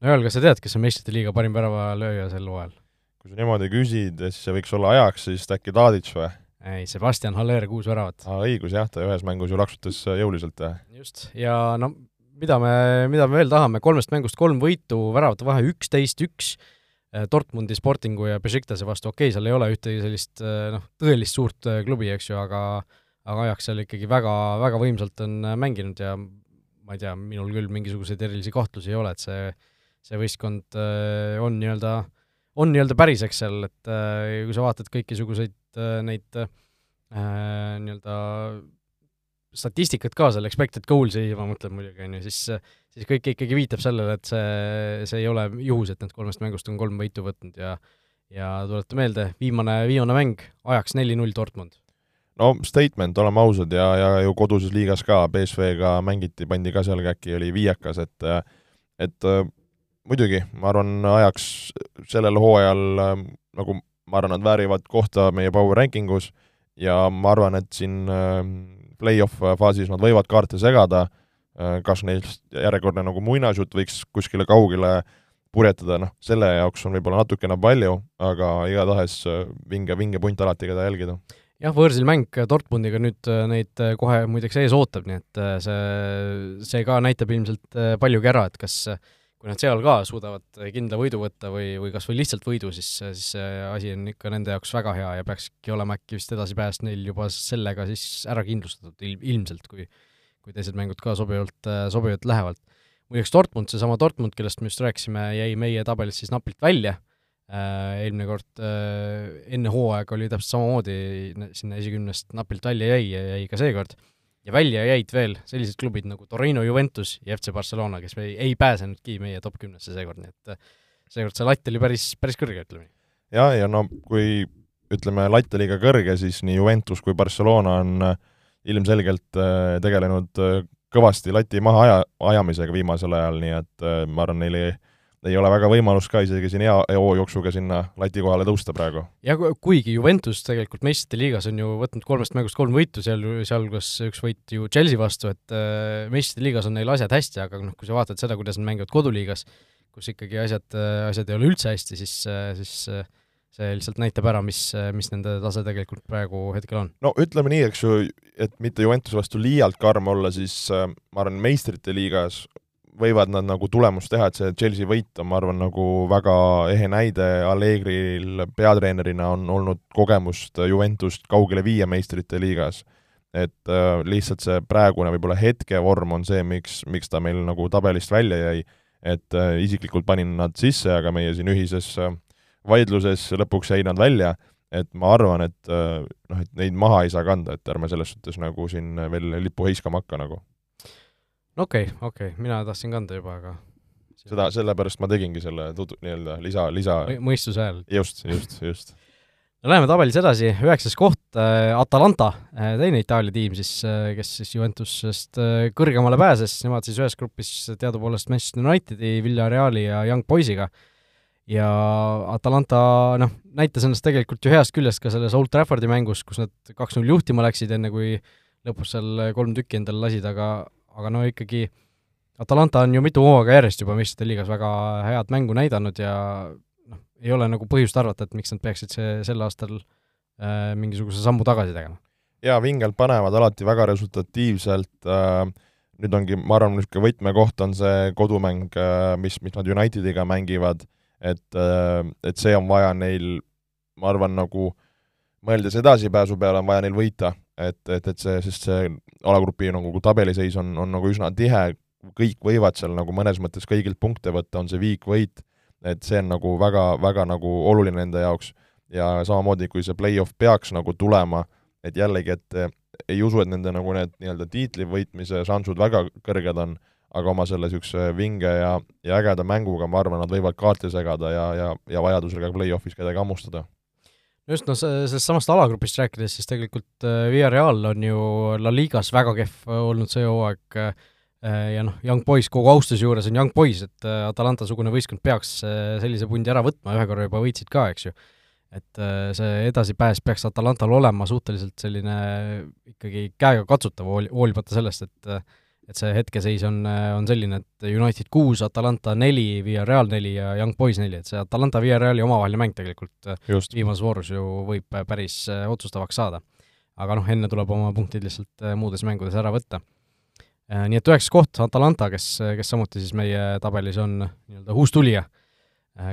no Joel, kas sa tead, kes on meistrite liiga parim väravalööja sel hooajal? kui sa niimoodi küsid, siis see võiks olla ajaks siis äkki Tadic või? ei, Sebastian Haller, kuus väravat. aa, õigus jah, ta ühes mängus ju laksutas jõuliselt, jah. just, ja no mida me, mida me veel tahame, kolmest mängust kolm võitu, väravate vahe üksteist, üks, Dortmundi, Sportingu ja Besiktase vastu, okei okay,, seal ei ole ühtegi sellist noh, tõelist suurt klubi, eks ju, aga aga Ajax seal ikkagi väga, väga võimsalt on mänginud ja ma ei tea, minul küll mingisuguseid erilisi kahtlusi ei ole, et see, see võistkond on nii-öelda äh, on nii-öelda päris, eks seal, et äh, kui sa vaatad kõikisuguseid äh, neid äh, nii-öelda statistikat ka seal, expected goals'i ma mõtlen muidugi, on ju, siis siis kõik ikkagi viitab sellele, et see, see ei ole juhus, et need kolmest mängust on kolm võitu võtnud ja ja tuleta meelde, viimane, viimane mäng, ajaks neli-null Dortmund. no statement, oleme ausad, ja, ja ju koduses liigas ka BSV-ga mängiti, pandi ka seal äkki oli viiekas, et et muidugi, ma arvan, ajaks sellel hooajal nagu ma arvan, nad väärivad kohta meie power ranking us ja ma arvan, et siin play-off faasis nad võivad kaarte segada, äh, kas neist järjekordne nagu muinasjutt võiks kuskile kaugele purjetada, noh, selle jaoks on võib-olla natukene palju, aga igatahes äh, vinge, vinge punt alati, keda jälgida. Jah, võõrsil mäng Dortmundiga nüüd äh, neid kohe muideks ees ootab, nii et see, see ka näitab ilmselt paljugi ära, et kas kui nad seal ka suudavad kindla võidu võtta või, või kas või lihtsalt võidu, siis, siis see asi on ikka nende jaoks väga hea ja peakski olema äkki vist edasipääs neil juba sellega siis ära kindlustatud il-, ilmselt, kui kui teised mängud ka sobivalt, sobivalt lähevad. muideks Dortmund, seesama Dortmund, kellest me just rääkisime, jäi meie tabelis siis napilt välja, äh, eelmine kord äh, enne hooaega oli täpselt samamoodi, sinna esikümnest napilt välja jäi ja jäi ka seekord ja välja jäid veel sellised klubid nagu Torino Juventus ja FC Barcelona, kes ei, ei pääsenudki meie top kümnesse seekord, nii et äh, seekord see latt oli päris, päris kõrge, ütleme nii. jah, ja no kui ütleme, latt oli ka kõrge, siis nii Juventus kui Barcelona on äh, ilmselgelt äh, tegelenud kõvasti lati maha aja, ajamisega viimasel ajal, nii et ma arvan, neil ei ei ole väga võimalust ka isegi siin hea hoojooksuga sinna lati kohale tõusta praegu. ja kuigi Juventus tegelikult meistrite liigas on ju võtnud kolmest mängust kolm võitu, seal, sealhulgas üks võit ju Chelsea vastu, et äh, meistrite liigas on neil asjad hästi, aga noh, kui sa vaatad seda, kuidas nad mängivad koduliigas, kus ikkagi asjad, asjad ei ole üldse hästi, siis, siis see lihtsalt näitab ära, mis, mis nende tase tegelikult praegu hetkel on. no ütleme nii, eks ju, et mitte Juventuse vastu liialt karm olla, siis äh, ma arvan, meistrite liigas võivad nad nagu tulemust teha, et see Chelsea võit on, ma arvan, nagu väga ehe näide, Allegril peatreenerina on olnud kogemust Juventust kaugele viia meistrite liigas. et äh, lihtsalt see praegune võib-olla hetkevorm on see, miks, miks ta meil nagu tabelist välja jäi, et äh, isiklikult panin nad sisse, aga meie siin ühises äh, vaidluses lõpuks jäid nad välja, et ma arvan, et äh, noh, et neid maha ei saa kanda, et ärme selles suhtes nagu siin veel lippu heiskama hakka nagu okei okay,, okei okay., mina tahtsin kanda juba, aga seda, sellepärast ma tegingi selle tutu-, nii-öelda lisa, lisa mõistuse hääl. just, just, just. no läheme tabelis edasi, üheksas koht äh,, Atalanta äh,, teine Itaalia tiim siis äh,, kes siis Juventusest kõrgemale pääses, nemad siis ühes grupis teadupoolest Manchester Unitedi, Villareali ja Young Boysiga. ja Atalanta noh, näitas ennast tegelikult ju heast küljest ka selles Old Traffordi mängus, kus nad kaks-null juhtima läksid, enne kui lõpus seal kolm tükki endale lasid, aga aga no ikkagi Atalanta on ju mitu hooaega järjest juba meistrite liigas väga head mängu näidanud ja noh, ei ole nagu põhjust arvata, et miks nad peaksid see sel aastal äh, mingisuguse sammu tagasi tegema. jaa, vingelt panevad alati väga resultatiivselt äh,, nüüd ongi, ma arvan, niisugune võtmekoht on see kodumäng äh,, mis, mis nad Unitediga mängivad, et äh,, et see on vaja neil, ma arvan, nagu mõeldes edasipääsu peale, on vaja neil võita et, et, et see, sest see alagrupi nagu tabeliseis on, on nagu üsna tihe, kõik võivad seal nagu mõnes mõttes kõigilt punkte võtta, on see viik-võit, et see on nagu väga, väga nagu oluline nende jaoks. Ja samamoodi, kui see play-off peaks nagu tulema, et jällegi, et ei usu, et nende nagu need nii-öelda tiitli võitmise šansud väga kõrged on, aga oma selle niisuguse vinge ja, ja ägeda mänguga ma arvan, nad võivad kaarte segada ja, ja, ja vajadusel ka play-off'is kedagi hammustada just, noh, sellest samast alagrupist rääkides, siis tegelikult äh, Villarreal on ju La Ligas väga kehv olnud see hooaeg äh, ja noh, Young Boys kogu austuse juures on Young Boys, et äh, Atalanta-sugune võistkond peaks sellise pundi ära võtma, ühe korra juba võitsid ka, eks ju. et see edasipääs peaks Atalantal olema suhteliselt selline ikkagi käegakatsutav, hool-, hoolimata sellest, et et see hetkeseis on, on selline, et United kuus, Atalanta neli, Villarreal neli ja Young Boys neli, et see Atalanta-Villarreali omavaheline mäng tegelikult äh, Just. viimases voorus ju võib äh, päris äh, otsustavaks saada. aga noh, enne tuleb oma punktid lihtsalt muudes mängudes ära võtta. Nii et üheksas koht, Atalanta, kes, kes samuti siis meie tabelis on nii-öelda uus tulija,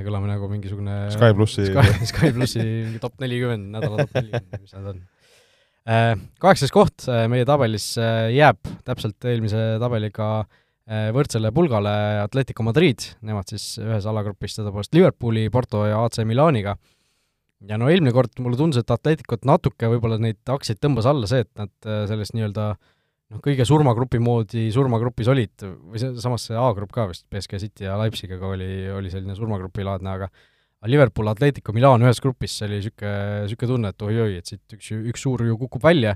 kõlame nagu mingisugune Sky plussi Sky, Sky plussi top nelikümmend, nädala top nelikümmend, mis nad on Äh, kaheksas koht äh, meie tabelis äh, jääb täpselt eelmise tabeliga võrdsele pulgale Atletico Madrid, nemad siis ühes alagrupis tõepoolest Liverpooli, Porto ja AC Milaniga. ja no eelmine kord mulle tundus, et Atleticot natuke võib-olla neid aktsiaid tõmbas alla see, et nad selles nii-öelda noh, kõige surmagrupi moodi surmagrupis olid, või see, samas see A-grupp ka vist, BSG City ja Leipzigiga oli, oli selline surmagrupilaadne, aga Liverpool, Atletico, Milan ühes grupis, see oli niisugune, niisugune tunne, et oi-oi, et siit üks, üks suur ju kukub välja.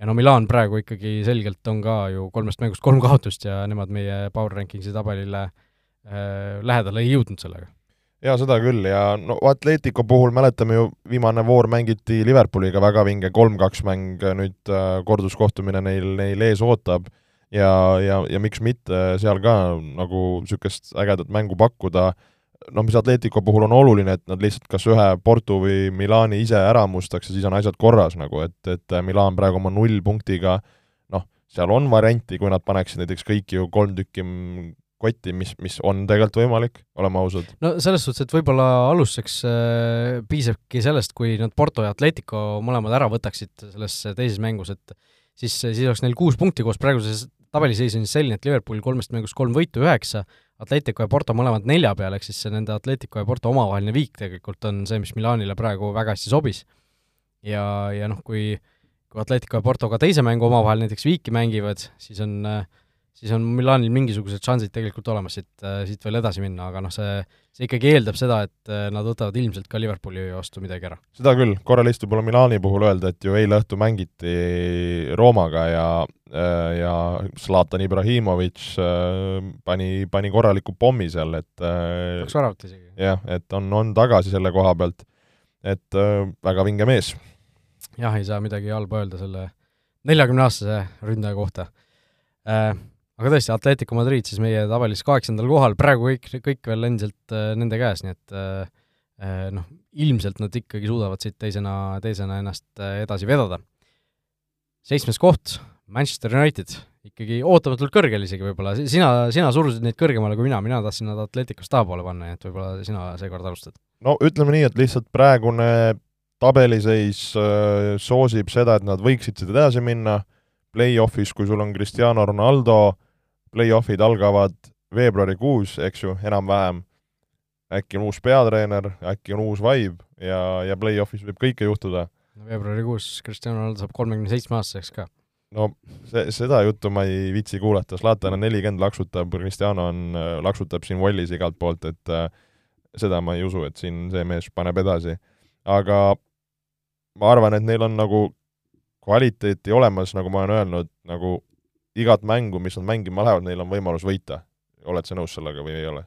Ja no Milan praegu ikkagi selgelt on ka ju kolmest mängust kolm kaotust ja nemad meie Power Rankingsi tabelile äh, lähedale ei jõudnud sellega. jaa, seda küll. Ja no Atletico puhul mäletame ju, viimane voor mängiti Liverpooliga, väga vinge kolm-kaks mäng, nüüd äh, korduskohtumine neil, neil ees ootab. Ja, ja, ja miks mitte seal ka nagu niisugust ägedat mängu pakkuda. äh,, noh, mis Atletico puhul on oluline, et nad lihtsalt kas ühe Porto või Milani ise ära mustaks ja siis on asjad korras nagu, et, et Milan praegu oma nullpunktiga noh, seal on varianti, kui nad paneksid näiteks kõik ju kolm tükki kotti, mis, mis on tegelikult võimalik, oleme ausad. no selles suhtes, et võib-olla alustuseks äh, piisabki sellest, kui nad Porto ja Atletico mõlemad ära võtaksid selles teises mängus, et siis, siis oleks neil kuus punkti koos praeguses tabeliseis on siis selline, et Liverpool kolmest mängust kolm võitu, üheksa, Atletico ja Porto mõlemad nelja peal, ehk siis see nende Atletico ja Porto omavaheline viik tegelikult on see, mis Milanile praegu väga hästi sobis. ja, ja noh, kui kui Atletico ja Porto ka teise mängu omavahel näiteks viiki mängivad, siis on siis on Milanil mingisugused šansid tegelikult olemas siit, siit veel edasi minna, aga noh, see, see ikkagi eeldab seda, et äh, nad võtavad ilmselt ka Liverpooli vastu midagi ära. seda küll, korra lihtsalt võib-olla Milani puhul öelda, et ju eile õhtu mängiti Roomaga ja äh, ja Zlatan Ibrahimovic pani, pani korraliku pommi seal, et kaks väravat isegi. jah, et on, on tagasi selle koha pealt, et väga vinge mees. jah, ei saa midagi halba öelda selle neljakümneaastase ründaja kohta aga tõesti, Atletico Madrid siis meie tabelis kaheksandal kohal, praegu kõik, kõik veel endiselt äh, nende käes, nii et äh, äh, noh, ilmselt nad ikkagi suudavad siit teisena, teisena ennast edasi vedada. seitsmes koht, Manchester United, ikkagi ootamatult kõrgel isegi võib-olla, sina, sina surusid neid kõrgemale kui mina, mina tahtsin nad Atleticust tahapoole panna, nii et võib-olla sina seekord alustad? no ütleme nii, et lihtsalt praegune tabeliseis äh, soosib seda, et nad võiksid siit edasi minna, play-off'is, kui sul on Cristiano Ronaldo äh, play-off'id algavad veebruarikuus, eks ju, enam-vähem, äkki on uus peatreener, äkki on uus vibe ja, ja play-off'is võib kõike juhtuda. veebruarikuus Cristiano Ronaldo saab kolmekümne seitsme aastaseks ka. no see, seda juttu ma ei viitsi kuulata, Zlatan on nelikümmend, laksutab, Cristiano on, laksutab siin Wallis igalt poolt, et äh, seda ma ei usu, et siin see mees paneb edasi. aga ma arvan, et neil on nagu kvaliteeti olemas, nagu ma olen öelnud, nagu igat mängu, mis nad mängima lähevad, neil on võimalus võita. oled sa nõus sellega või ei ole?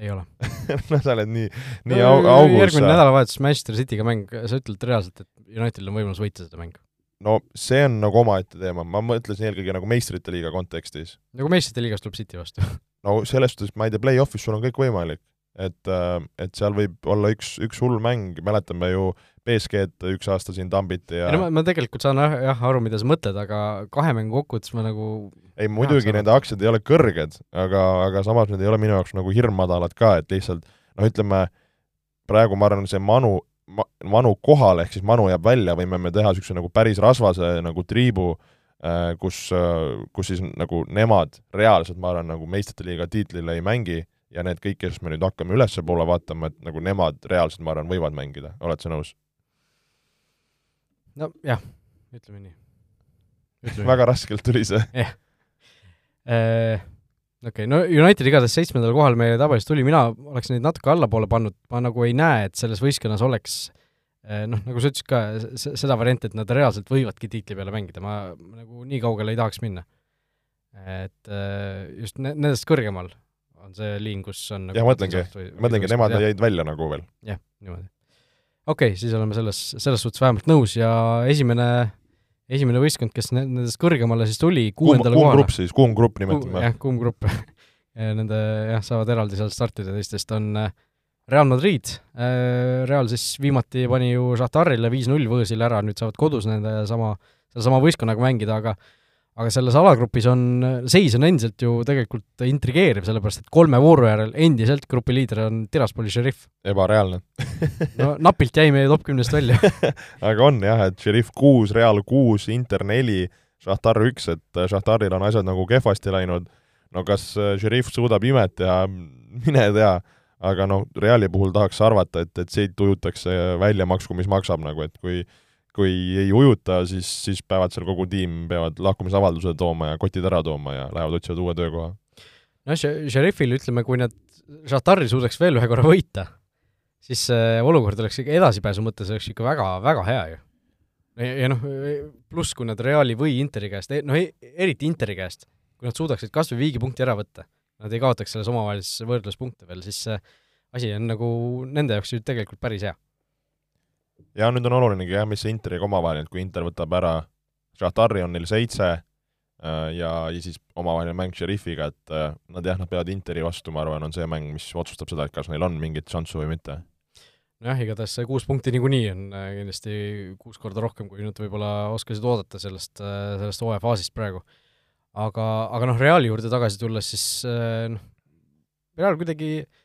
ei ole no sa oled nii, nii no, au-, augus. järgmine nädalavahetus Manchester Cityga mäng, sa ütled reaalselt, et Unitedil on võimalus võita seda mängu? no see on nagu omaette teema, ma mõtlesin eelkõige nagu meistrite liiga kontekstis. nagu meistrite liigas tuleb City vastu no selles suhtes, ma ei tea, play-off'is sul on kõik võimalik. et, äh, et seal võib olla üks, üks hull mäng, mäletame ju BSG-d üks aasta siin tambiti ja ei no ma, ma tegelikult saan jah, jah aru, mida sa mõtled, aga kahe mängu kokkuvõttes ma nagu ei muidugi nende aktsiad ei ole kõrged, aga, aga samas need ei ole minu jaoks nagu hirmmadalad ka, et lihtsalt noh, ütleme praegu ma arvan, see Manu ma,, Manu kohal, ehk siis Manu jääb välja, võime me teha niisuguse nagu päris rasvase nagu triibu äh,, kus äh,, kus siis nagu nemad reaalselt, ma arvan, nagu meistrite liiga tiitlile ei mängi ja need kõik, kes me nüüd hakkame ülespoole vaatama, et nagu nemad reaalselt, ma arvan, võivad mängida, oled sa nõus? Nojah, ütleme nii. väga raskelt tuli see. jah. Äh, okei no United igatahes seitsmendal kohal meie tabelis tuli, mina oleks neid natuke allapoole pannud, ma nagu ei näe, et selles võistkonnas oleks noh, nagu sa ütlesid ka, seda varianti, et nad reaalselt võivadki tiitli peale mängida, ma nagu nii kaugele ei tahaks minna. et just ne-, nendest kõrgemal on see liin, kus on nagu jah, mõtlengi, mõtlengi, nemad jäid välja nagu veel. jah, niimoodi. Okei okay,, siis oleme selles, selles suhtes vähemalt nõus ja esimene, esimene võistkond, kes nendest kõrgemale siis tuli, kuuendale kohale. kuum grupp siis, kuum grupp nimetame. jah, kuum grupp Nende jah, saavad eraldi seal startida teistest, on äh, Real Madrid, äh, Real siis viimati pani ju Šahtarile viis-null võõsil ära, nüüd saavad kodus nende sama, sellesama võistkonnaga mängida, aga aga selles alagrupis on, seis on endiselt ju tegelikult intrigeeriv, sellepärast et kolme vooru järel endiselt grupi liider on Tiraspoli šerif. ebareaalne. No napilt jäi meie top kümnest välja. Aga on jah, et šerif kuus, Real kuus, Inter neli, Šahtar üks, et Šahtaril on asjad nagu kehvasti läinud, no kas šerif suudab imet teha, mine tea, aga noh, Reali puhul tahaks arvata, et, et siit ujutakse välja maksku, mis maksab nagu, et kui kui ei ujuta, siis, siis peavad seal kogu tiim, peavad lahkumisavalduse tooma ja kotid ära tooma ja lähevad otsivad uue töökoha. noh, Šerifil ütleme, kui nad Šahtari suudaks veel ühe korra võita, siis see olukord oleks ikka edasipääsu mõttes oleks ikka väga, väga hea ju. ja, ja noh, pluss kui nad Reali või Interi käest, noh eriti Interi käest, kui nad suudaksid kas või viigipunkti ära võtta, nad ei kaotaks selles omavahelises võrdluspunkte veel, siis see asi on nagu nende jaoks ju tegelikult päris hea ja nüüd on olulinegi jah, mis Interiga omavaheline, et kui Inter võtab ära, Šahtari on neil seitse äh, ja, ja siis omavaheline mäng Šerifiga, et äh, nad jah, nad peavad Interi vastu, ma arvan, on see mäng, mis otsustab seda, et kas neil on mingit šanssu või mitte. nojah, igatahes see kuus punkti niikuinii on äh, kindlasti kuus korda rohkem, kui nad võib-olla oskasid oodata sellest, sellest hooajafaasist praegu. aga, aga noh, Reali juurde tagasi tulles, siis noh, Real kuidagi äh,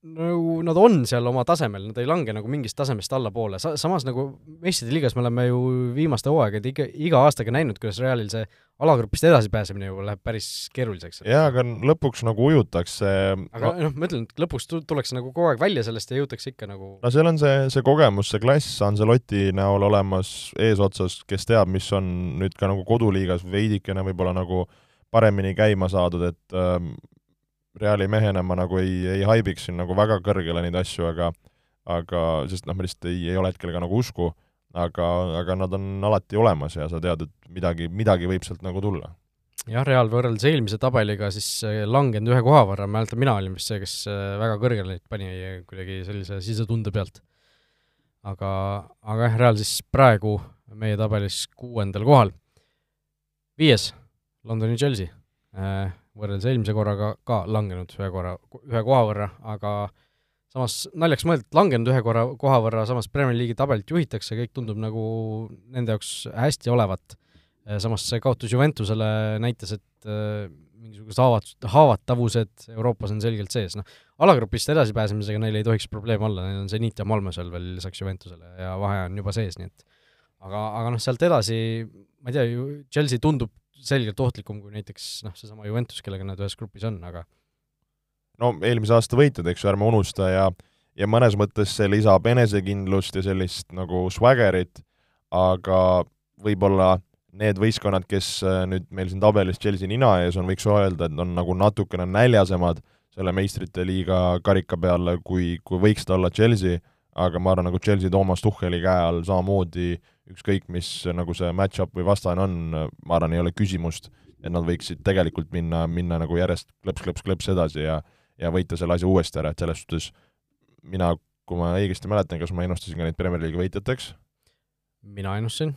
nagu nad on seal oma tasemel, nad ei lange nagu mingist tasemest allapoole, sa-, samas nagu meistrite liigas me oleme ju viimaste hooaegade ikka, iga aastaga näinud, kuidas Realil see alagrupist edasipääsemine ju läheb päris keeruliseks. jaa, aga lõpuks nagu ujutakse aga noh, ma ütlen, et lõpuks tullakse nagu kogu aeg välja sellest ja jõutakse ikka nagu no seal on see, see kogemus, see klass Ancelotti näol olemas eesotsas, kes teab, mis on nüüd ka nagu koduliigas veidikene võib-olla nagu paremini käima saadud, et ähm, Reali mehena ma nagu ei, ei haibiks siin nagu väga kõrgele neid asju, aga aga, sest noh, ma lihtsalt ei, ei ole hetkel ka nagu usku, aga, aga nad on alati olemas ja sa tead, et midagi, midagi võib sealt nagu tulla. jah, Real võrreldes eelmise tabeliga siis äh, langenud ühe koha võrra, mäletan, mina olin vist see, kes äh, väga kõrgele neid pani kuidagi sellise sisetunde pealt. aga, aga jah, Real siis praegu meie tabelis kuuendal kohal. viies, Londoni Chelsea äh, võrreldes eelmise korraga ka langenud ühe korra, ühe koha võrra, aga samas naljaks mõeldud, langenud ühe korra, koha võrra, samas Premier League'i tabelit juhitakse, kõik tundub nagu nende jaoks hästi olevat. samas see kaotus Juventusele näitas, et äh, mingisugused haavat-, haavatavused Euroopas on selgelt sees, noh, alagrupist edasipääsemisega neil ei tohiks probleem olla, neil on Zenit ja Malmö seal veel lisaks Juventusele ja vahe on juba sees, nii et aga, aga noh, sealt edasi, ma ei tea, ju Chelsea tundub selgelt ohtlikum kui näiteks noh, seesama Juventus, kellega nad ühes grupis on, aga no eelmise aasta võitjad, eks ju, ärme unusta ja ja mõnes mõttes see lisab enesekindlust ja sellist nagu swaggerit, aga võib-olla need võistkonnad, kes äh, nüüd meil siin tabelis Chelsea nina ees on, võiks öelda, et on nagu natukene näljasemad selle meistrite liiga karika peale, kui, kui võiks ta olla Chelsea, aga ma arvan, nagu Chelsea Toomas Tuhheli käe all samamoodi ükskõik, mis nagu see match-up või vastane on, ma arvan, ei ole küsimust, et nad võiksid tegelikult minna, minna nagu järjest klõps-klõps-klõps edasi ja ja võita selle asja uuesti ära, et selles suhtes mina, kui ma õigesti mäletan, kas ma ennustasin ka neid Premier League'i võitjateks? mina ennustasin.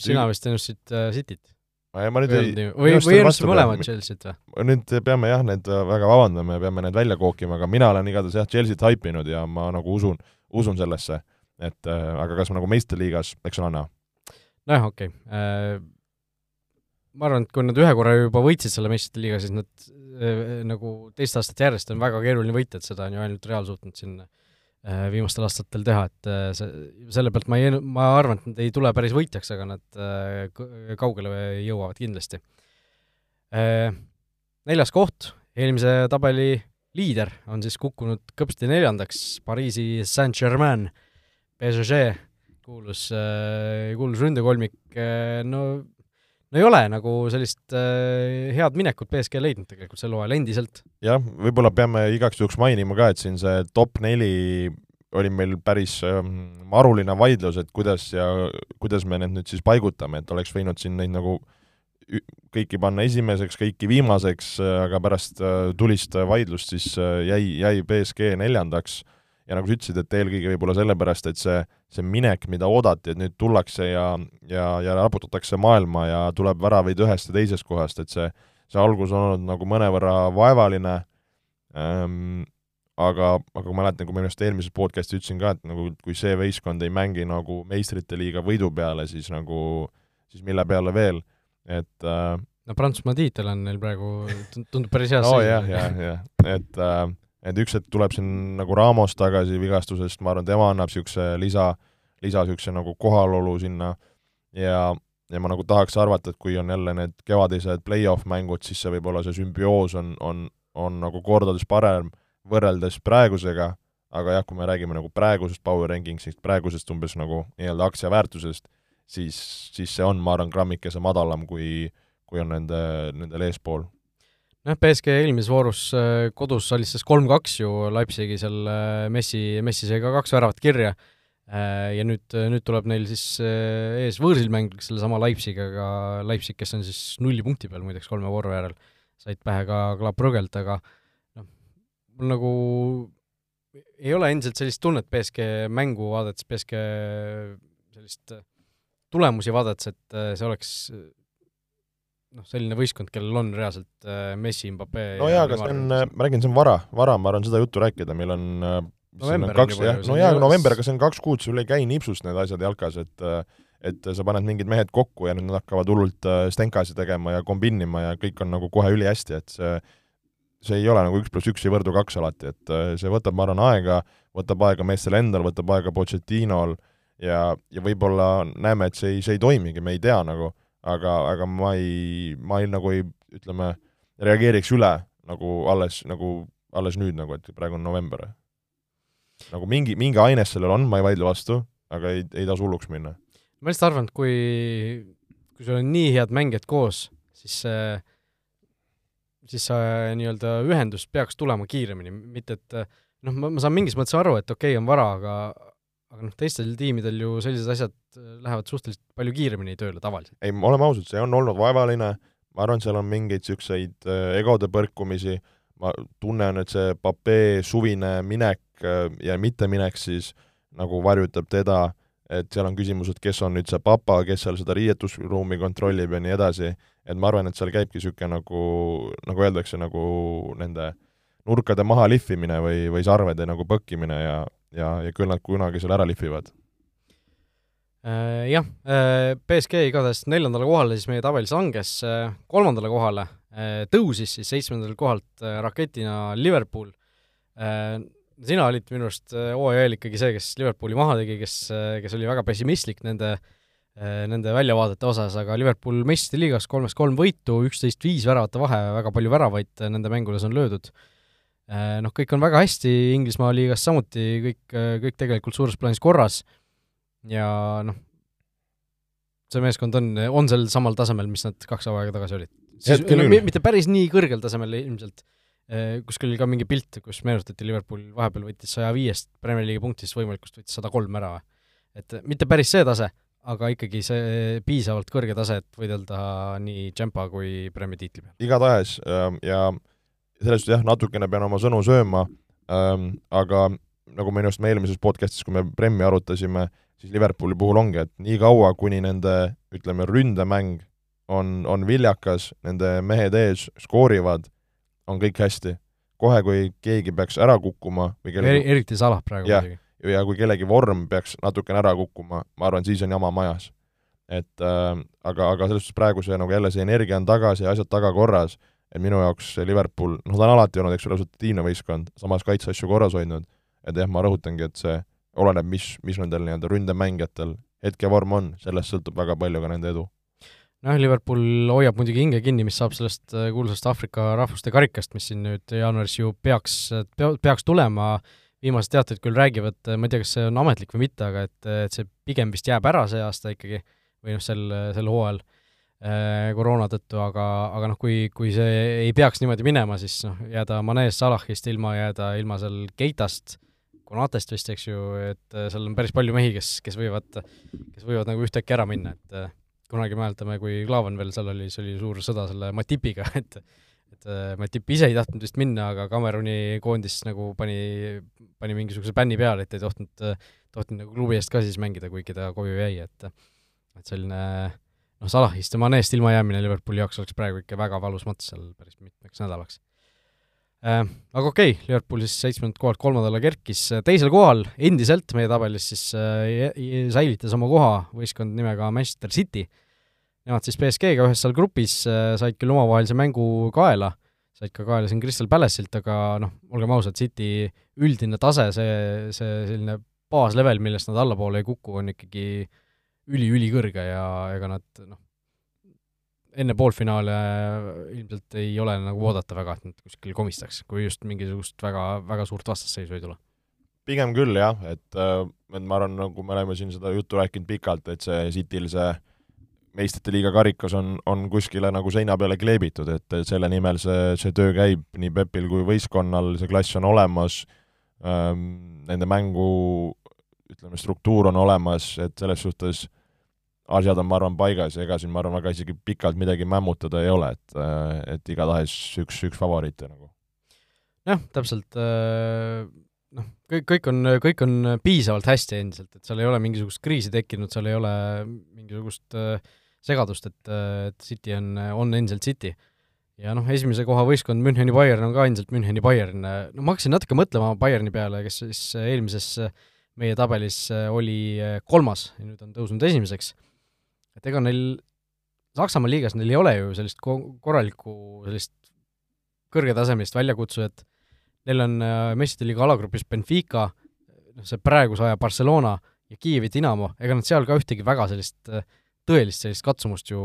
sina vist ennustasid äh, Cityt? ma, ma nüüd ei või, või ennustasid mõlemad Chelsea't või? nüüd peame jah, need väga vabandame ja peame need välja kookima, aga mina olen igatahes jah, Chelsea't haipinud ja ma nagu usun, usun sellesse et äh, aga kas nagu meistriliigas, eks ole näha. nojah, okei okay. äh,. ma arvan, et kui nad ühe korra juba võitsid selle meistrite liiga, siis nad äh, nagu teist aastat järjest on väga keeruline võita, et seda on ju ainult Real suutnud siin äh, viimastel aastatel teha, et äh, see, selle pealt ma ei, ma arvan, et nad ei tule päris võitjaks, aga nad äh, kaugele jõuavad kindlasti äh,. Neljas koht, eelmise tabeli liider on siis kukkunud kõpsti neljandaks, Pariisi Saint-Germain PSG, kuulus, äh, kuulus ründekolmik, äh, no no ei ole nagu sellist äh, head minekut BSG leidnud tegelikult sel hooajal endiselt. jah, võib-olla peame igaks juhuks mainima ka, et siin see top neli oli meil päris ähm, maruline vaidlus, et kuidas ja kuidas me need nüüd siis paigutame, et oleks võinud siin neid nagu kõiki panna esimeseks, kõiki viimaseks, aga pärast tulist vaidlust siis jäi, jäi BSG neljandaks ja nagu sa ütlesid, et eelkõige võib-olla sellepärast, et see, see minek, mida oodati, et nüüd tullakse ja, ja, ja raputatakse maailma ja tuleb väravaid ühest ja teisest kohast, et see, see algus on olnud nagu mõnevõrra vaevaline. Ähm,, aga, aga ma mäletan, kui ma minu arust eelmises podcastis ütlesin ka, et nagu kui see võistkond ei mängi nagu meistrite liiga võidu peale, siis nagu, siis mille peale veel, et äh, no Prantsusmaa tiitel on neil praegu, tundub päris hea no jah, jah, jah, et äh, et üks hetk tuleb siin nagu Ramos tagasi vigastusest, ma arvan, tema annab niisuguse lisa, lisa niisuguse nagu kohalolu sinna ja, ja ma nagu tahaks arvata, et kui on jälle need kevadised play-off mängud, siis see võib-olla see sümbioos on, on, on nagu kordades parem võrreldes praegusega, aga jah, kui me räägime nagu praegusest power rankings'ist, praegusest umbes nagu nii-öelda aktsia väärtusest, siis, siis see on, ma arvan, grammikese madalam, kui, kui on nende, nendel eespool. Noh, BSG eelmises voorus äh, kodus alistas kolm-kaks ju Leipzigi seal äh, Messi, Messi sai ka kaks väravat kirja. Äh, ja nüüd, nüüd tuleb neil siis ees võõrsil mäng sellesama Leipzigiga, Leipzig, kes on siis nulli punkti peal muideks kolme vooru järel, said pähe ka Club Brüggelt, aga mul nagu ei ole endiselt sellist tunnet BSG mängu vaadates, BSG sellist tulemusi vaadates, et see oleks noh, selline võistkond, kellel on reaalselt äh, Messi, Mbappe no jaa, aga see on, ma räägin, see on vara, vara, ma arvan, seda juttu rääkida, meil on november on kaks, jah, no jaa, november, aga see on kaks kuud, sul ei käi nipsust need asjad jalkas, et et sa paned mingid mehed kokku ja nüüd nad hakkavad hullult stenkasid tegema ja kombinima ja kõik on nagu kohe ülihästi, et see see ei ole nagu üks pluss üks ei võrdu kaks alati, et äh, see võtab, ma arvan, aega, võtab aega meestel endal, võtab aega Pochettinol ja, ja võib-olla näeme, et see ei, see ei toimigi, me ei tea nagu, aga, aga ma ei, ma ei nagu ei, ütleme, reageeriks üle nagu alles, nagu alles nüüd nagu, et praegu on november. nagu mingi, mingi aines sellel on, ma ei vaidle vastu, aga ei, ei tasu hulluks minna. ma lihtsalt arvan, et kui, kui sul on nii head mängijad koos, siis see äh, siis see nii-öelda ühendus peaks tulema kiiremini, mitte et noh, ma, ma saan mingis mõttes aru, et okei okay,, on vara, aga aga noh, teistel tiimidel ju sellised asjad lähevad suhteliselt palju kiiremini tööle tavaliselt. ei, oleme ausad, see on olnud vaevaline, ma arvan, seal on mingeid niisuguseid äh, egode põrkumisi, ma tunnen, et see Papee suvine minek äh, ja mitteminek siis nagu varjutab teda, et seal on küsimus, et kes on nüüd see papa, kes seal seda riietusruumi kontrollib ja nii edasi. Et ma arvan, et seal käibki niisugune nagu, nagu öeldakse, nagu nende nurkade maha lihvimine või, või sarvede nagu põkkimine ja, ja, ja küll nad kunagi seal ära lihvivad äh,. Jah, äh, BSG igatahes neljandale kohale siis meie tabelis langes, äh, kolmandale kohale äh, tõusis siis seitsmendalt kohalt raketina Liverpool. sina olid minu arust eel ikkagi see, kes Liverpooli maha tegi, kes, kes oli väga pessimistlik nende äh, Äh, nende väljavaadete osas, aga Liverpool meistrite liigas kolmest kolm võitu, üksteist viis väravate vahe, väga palju väravaid nende mängudes on löödud. Äh, noh, kõik on väga hästi, Inglismaa liigas samuti kõik, kõik tegelikult suures plaanis korras ja noh, see meeskond on, on sel samal tasemel, mis nad kaks hooaega tagasi olid. no, mitte päris nii kõrgel tasemel ilmselt, äh, kuskil oli ka mingi pilt, kus meenutati, Liverpool vahepeal võttis saja viiest Premier League'i punktist võimalikust võttis sada kolm ära. et mitte päris see tase, aga ikkagi see piisavalt kõrge tase, et võidelda nii Champa kui Premi tiitli peal. igatahes ähm, ja selles suhtes jah, natukene pean oma sõnu sööma, ähm, aga nagu minu arust me eelmises podcastis, kui me Premi arutasime, siis Liverpooli puhul ongi, et nii kaua, kuni nende ütleme, ründemäng on, on viljakas, nende mehed ees skoorivad, on kõik hästi. kohe, kui keegi peaks ära kukkuma või kellegi... er, eriti Salah praegu muidugi ja kui kellegi vorm peaks natukene ära kukkuma, ma arvan, siis on jama majas. et äh, aga, aga selles suhtes praegu see nagu jälle see energia on tagasi ja asjad tagakorras, et minu jaoks Liverpool, noh, ta on alati olnud, eks ole, resultatiivne võistkond, samas kaitseasju korras hoidnud, et jah, ma rõhutangi, et see oleneb, mis, mis nendel nii-öelda ründemängijatel hetkevorm on, sellest sõltub väga palju ka nende edu. Noh, Liverpool hoiab muidugi hinge kinni, mis saab sellest äh, kuulsast Aafrika rahvuste karikast, mis siin nüüd jaanuaris ju peaks, peaks tulema. Äh, viimased teated küll räägivad, ma ei tea, kas see on ametlik või mitte, aga et, et see pigem vist jääb ära see aasta ikkagi või noh, sel, sel hooajal. äh, koroona tõttu, aga, aga noh, kui, kui see ei peaks niimoodi minema, siis noh, jääda Manest, Salahist ilma, jääda ilma seal Keitast, Konatest vist, eks ju, et äh, seal on päris palju mehi, kes, kes võivad, kes võivad nagu ühtäkki ära minna, et äh, kunagi mäletame, kui Klaavan veel seal oli, siis oli suur sõda selle Matipiga, et et Matip ise ei tahtnud vist minna, aga Kameruni koondis nagu pani, pani mingisuguse bänni peale, et ei tohtinud, tohtinud nagu klubi eest ka siis mängida, kuigi ta koju jäi, et et selline noh, Salahist ja Manest ilmajäämine Liverpooli jaoks oleks praegu ikka väga valus mats seal päris mitmeks nädalaks äh,. Aga okei okay,, Liverpool siis seitsmendalt kohalt kolmandale kerkis, teisel kohal endiselt meie tabelis siis äh, säilitas oma koha võistkond nimega Manchester City, nemad siis BSG-ga ühes seal grupis äh, said küll omavahelise mängu kaela, said ka kaela siin Crystal Palace'ilt, aga noh, olgem ausad, City üldine tase, see, see selline baaslevel, millest nad allapoole ei kuku, on ikkagi üli-ülikõrge ja ega nad noh, enne poolfinaale ilmselt ei ole nagu oodata väga, et nad kuskil komistaks, kui just mingisugust väga, väga suurt vastasseisu ei tule. pigem küll jah, et, äh, et ma arvan, nagu me oleme siin seda juttu rääkinud pikalt, et see Cityl see meistrite liiga karikas on, on kuskile nagu seina peale kleebitud, et selle nimel see, see töö käib nii Pepil kui võistkonnal, see klass on olemas ähm,, nende mängu ütleme, struktuur on olemas, et selles suhtes äh, asjad on, ma arvan, paigas ja ega siin, ma arvan, väga isegi pikalt midagi mämmutada ei ole, et, et igatahes üks, üks favoriite nagu. jah, täpselt, äh, noh, kõik, kõik on, kõik on piisavalt hästi endiselt, et seal ei ole mingisugust kriisi tekkinud, seal ei ole mingisugust äh, segadust, et, et City on, on endiselt City. ja noh, esimese koha võistkond Müncheni Bayern on ka endiselt Müncheni Bayern, no ma hakkasin natuke mõtlema Bayerni peale, kes siis eelmises meie tabelis oli kolmas ja nüüd on tõusnud esimeseks. Et ega neil Saksamaa liigas neil ei ole ju sellist ko-, korralikku sellist kõrgetasemelist väljakutsujat, neil on äh, meistrite liiga alagrupis Benfica, noh see praeguse aja Barcelona ja Kiievi Dinamo, ega nad seal ka ühtegi väga sellist äh, tõelist sellist katsumust ju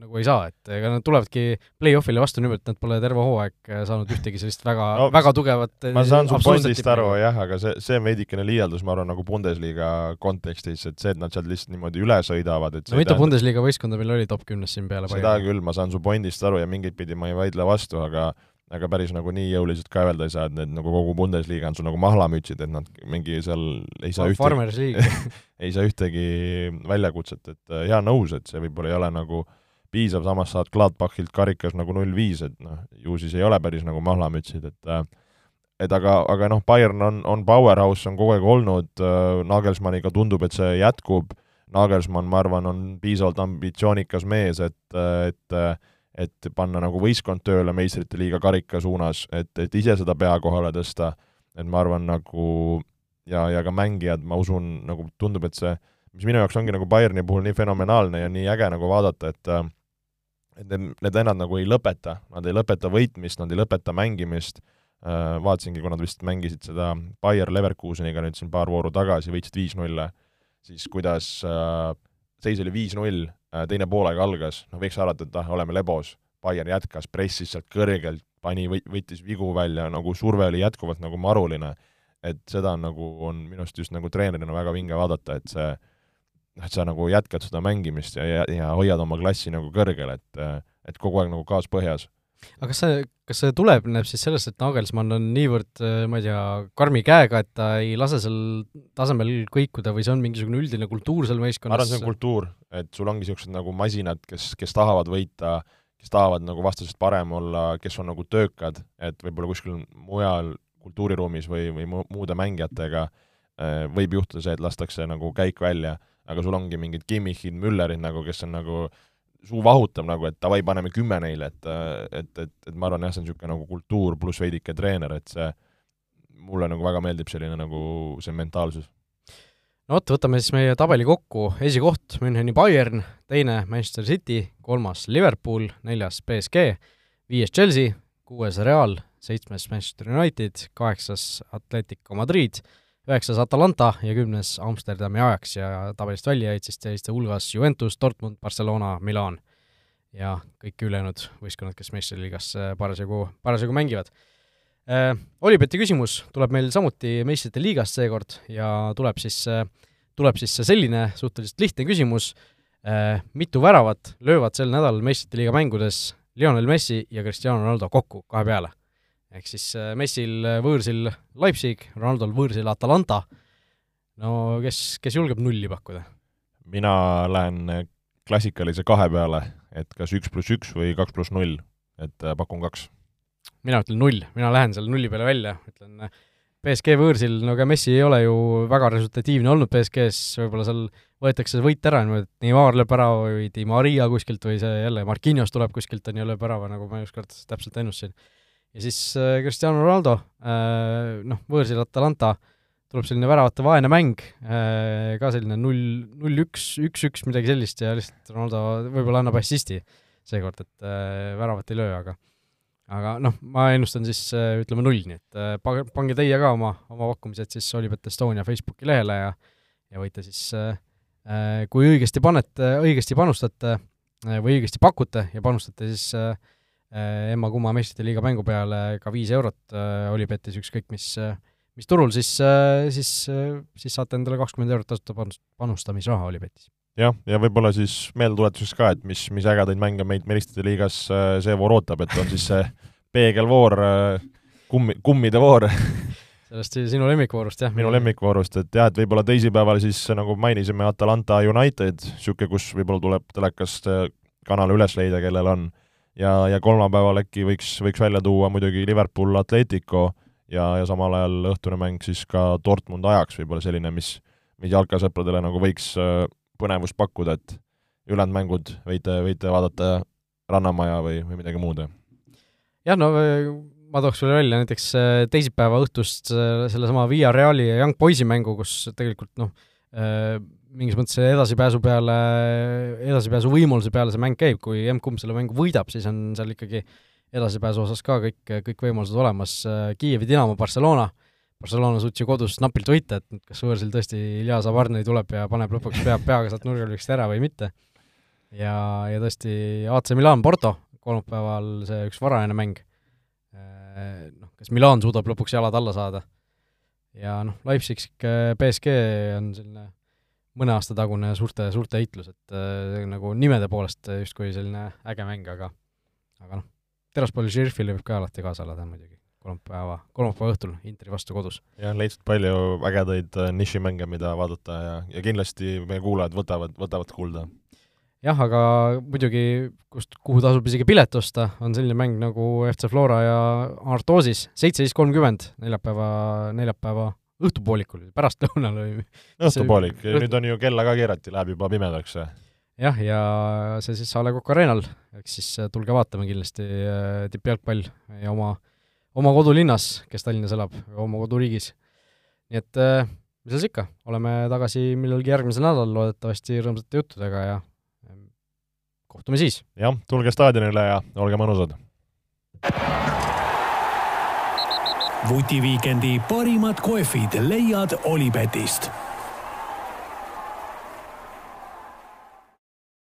nagu ei saa, et ega nad tulevadki play-off'ile vastu niimoodi, et nad pole terve hooaeg äh, saanud ühtegi sellist väga no,, väga tugevat ma saan su pointist aru jah, aga see, see on veidikene liialdus, ma arvan, nagu Bundesliga kontekstis, et see, et nad sealt lihtsalt niimoodi üle sõidavad, et no mitu Bundesliga võistkonda meil oli top kümnes siin peale seda küll, ma saan su pointist aru ja mingit pidi ma ei vaidle vastu, aga aga päris nagu nii jõuliselt ka öelda ei saa, et need nagu kogu Bundesliga on sul nagu mahlamütsid, et nad mingi seal ei saa ühtegi ei saa ühtegi väljakutset, et jaa, nõus, et see võib-olla ei ole nagu äh, piisav, samas saad Gladbachilt karikas nagu null viis, et noh, ju siis ei ole päris nagu mahlamütsid, et äh, et aga, aga noh, Bayern on, on powerhouse, on kogu aeg olnud äh,, Nagelsmanniga tundub, et see jätkub, Nagelsmann, ma arvan, on piisavalt ambitsioonikas mees, et, et et panna nagu võistkond tööle meistrite liiga karika suunas, et, et ise seda pea kohale tõsta, et ma arvan nagu ja, ja ka mängijad, ma usun, nagu tundub, et see, mis minu jaoks ongi nagu Bayerni puhul nii fenomenaalne ja nii äge nagu vaadata, et äh, et need, need vennad nagu ei lõpeta, nad ei lõpeta võitmist, nad ei lõpeta mängimist, äh, vaatasingi, kui nad vist mängisid seda Bayer Leverkuseniga nüüd siin paar vooru tagasi, võitsid viis-nulle, siis kuidas äh, seis oli viis-null, äh, teine poolaeg algas, noh võiks arvata, et ah, oleme lebos, Bayer jätkas, pressis sealt kõrgelt, pani, võttis vigu välja, nagu surve oli jätkuvalt nagu maruline. et seda on nagu, on minu arust just nagu treenerina väga vinge vaadata, et see noh, et sa nagu jätkad seda mängimist ja, ja, ja hoiad oma klassi nagu kõrgel, et et kogu aeg nagu gaas põhjas. aga kas see, kas see tuleneb siis sellest, et Nagelsmann on niivõrd, ma ei tea, karmi käega, et ta ei lase seal tasemel kõikuda või see on mingisugune üldine kultuur seal võistkonnas? ma arvan, see on kultuur, et sul ongi niisugused nagu masinad, kes, kes tahavad võita, kes tahavad nagu vastasest parem olla, kes on nagu töökad, et võib-olla kuskil mujal kultuuriruumis või, või muude mängijatega eh, võib juhtuda see, et lastakse nagu käik välja aga sul ongi mingid Kimmichid, Müllerid nagu, kes on nagu suu vahutab nagu, et davai, paneme kümme neile, et et, et, et ma arvan jah, see on niisugune nagu kultuur pluss veidike treener, et see mulle nagu väga meeldib selline nagu see mentaalsus. no vot, võtame siis meie tabeli kokku, esikoht Müncheni Bayern, teine Manchester City, kolmas Liverpool, neljas BSG, viies Chelsea, kuues Real, seitsmes Manchester United, kaheksas Atletico Madrid, üheksas Atalanta ja kümnes Amsterdami Ajax ja tabelist välja jäid siis selliste hulgas Juventus, Dortmund, Barcelona, Milan ja kõik ülejäänud võistkonnad, kes meistriliigas äh, parasjagu, parasjagu mängivad äh,. Olibeti küsimus tuleb meil samuti meistrite liigast seekord ja tuleb siis, äh, tuleb siis selline suhteliselt lihtne küsimus äh,, mitu väravat löövad sel nädalal meistrite liiga mängudes Lionel Messi ja Cristiano Ronaldo kokku kahe peale? Ehk siis Messil võõrsil Leipzig, Ronaldol võõrsil Atalanta. no kes, kes julgeb nulli pakkuda? mina lähen klassikalise kahe peale, et kas üks pluss üks või kaks pluss null, et pakun kaks. mina ütlen null, mina lähen selle nulli peale välja, ütlen BSG võõrsil, no ega Messi ei ole ju väga resultatiivne olnud BSG-s, võib-olla seal võetakse see võit ära niimoodi, et Neimar lööb ära või Di Maria kuskilt või see jälle Marquinhos tuleb kuskilt, on ju, lööb ära, nagu ma ükskord täpselt ennustasin. Ja siis äh, Cristiano Ronaldo äh,, noh, võõrsil Atalanta, tuleb selline väravate vaene mäng äh,, ka selline null, null üks, üks-üks, midagi sellist ja lihtsalt Ronaldo võib-olla annab assisti seekord, et äh, väravat ei löö, aga aga noh, ma ennustan siis äh, ütleme null, nii et äh, pange teie ka oma, oma pakkumised siis Olipet Estonia Facebooki lehele ja ja võite siis, äh, kui õigesti panete, õigesti panustate või õigesti pakute ja panustate, siis emma-kumma meistrite liiga mängu peale ka viis eurot Olipetis, ükskõik mis, mis turul, siis, siis, siis saate endale kakskümmend eurot tasuta panustamisraha Olipetis jah, ja võib-olla siis meeldetuletuseks ka, et mis, mis ägedaid mänge meid Meristajate liigas äh, see voor ootab, et on siis see peegelvoor, äh, kummi, kummide voor sellest sinu lemmikvoorust, jah? minu lemmikvoorust, et jah, et võib-olla teisipäeval siis nagu mainisime, Atalanta United, niisugune, kus võib-olla tuleb telekast äh, kanal üles leida, kellel on, ja, ja kolmapäeval äkki võiks, võiks välja tuua muidugi Liverpool Atletico ja, ja samal ajal õhtune mäng siis ka Dortmund ajaks võib-olla selline, mis, mis jalkasõpradele nagu võiks põnevust pakkuda, et ülejäänud mängud võite, võite vaadata Rannamaja või, või midagi muud? jah, no ma tooks veel välja näiteks äh, teisipäeva õhtust äh, sellesama Via Reali ja Young Boysi mängu, kus tegelikult noh, äh, mingis mõttes edasipääsu peale, edasipääsu võimaluse peale see mäng käib, kui M-kumb selle mängu võidab, siis on seal ikkagi edasipääsu osas ka kõik, kõik võimalused olemas, Kiievi Dinamo, Barcelona Barcelona suutis ju kodus napilt võita, et kas võõrsil tõesti Ilja Zavarnai tuleb ja paneb lõpuks pea, peaga sealt nurgalöögist ära või mitte. ja, ja tõesti AC Milan Porto, kolmapäeval see üks varajane mäng, äh, noh, kas Milan suudab lõpuks jalad alla saada. Ja noh, Leipzig, BSG on selline mõne aasta tagune suurte, suurte heitlus, et äh, nagu nimede poolest justkui selline äge mäng, aga aga noh, Teraspoli Sheriffile võib ka alati kaasa elada muidugi kolmapäeva, kolmapäeva õhtul Interi vastu kodus. jah, leidsid palju ägedaid äh, nišimänge, mida vaadata ja, ja kindlasti meie kuulajad võtavad, võtavad kuulda. Jah, aga muidugi, kust, kuhu tasub isegi pilet osta, on selline mäng nagu FC Flora ja Artosis, seitseteist kolmkümmend neljapäeva, neljapäeva õhtupoolikul, pärastlõunal või õhtupoolik, nüüd on ju kella ka keerati, läheb juba pimedaks. jah, ja see siis A Le Coq Arena'l, eks siis äh, tulge vaatama kindlasti äh, tippjalgpall ja oma oma kodulinnas, kes Tallinnas elab, oma koduriigis. nii et äh, mis seal ikka, oleme tagasi millalgi järgmisel nädalal loodetavasti rõõmsate juttudega ja kohtume siis. jah, tulge staadionile ja olge mõnusad. vutiviikendi parimad kohvid leiad Olipetist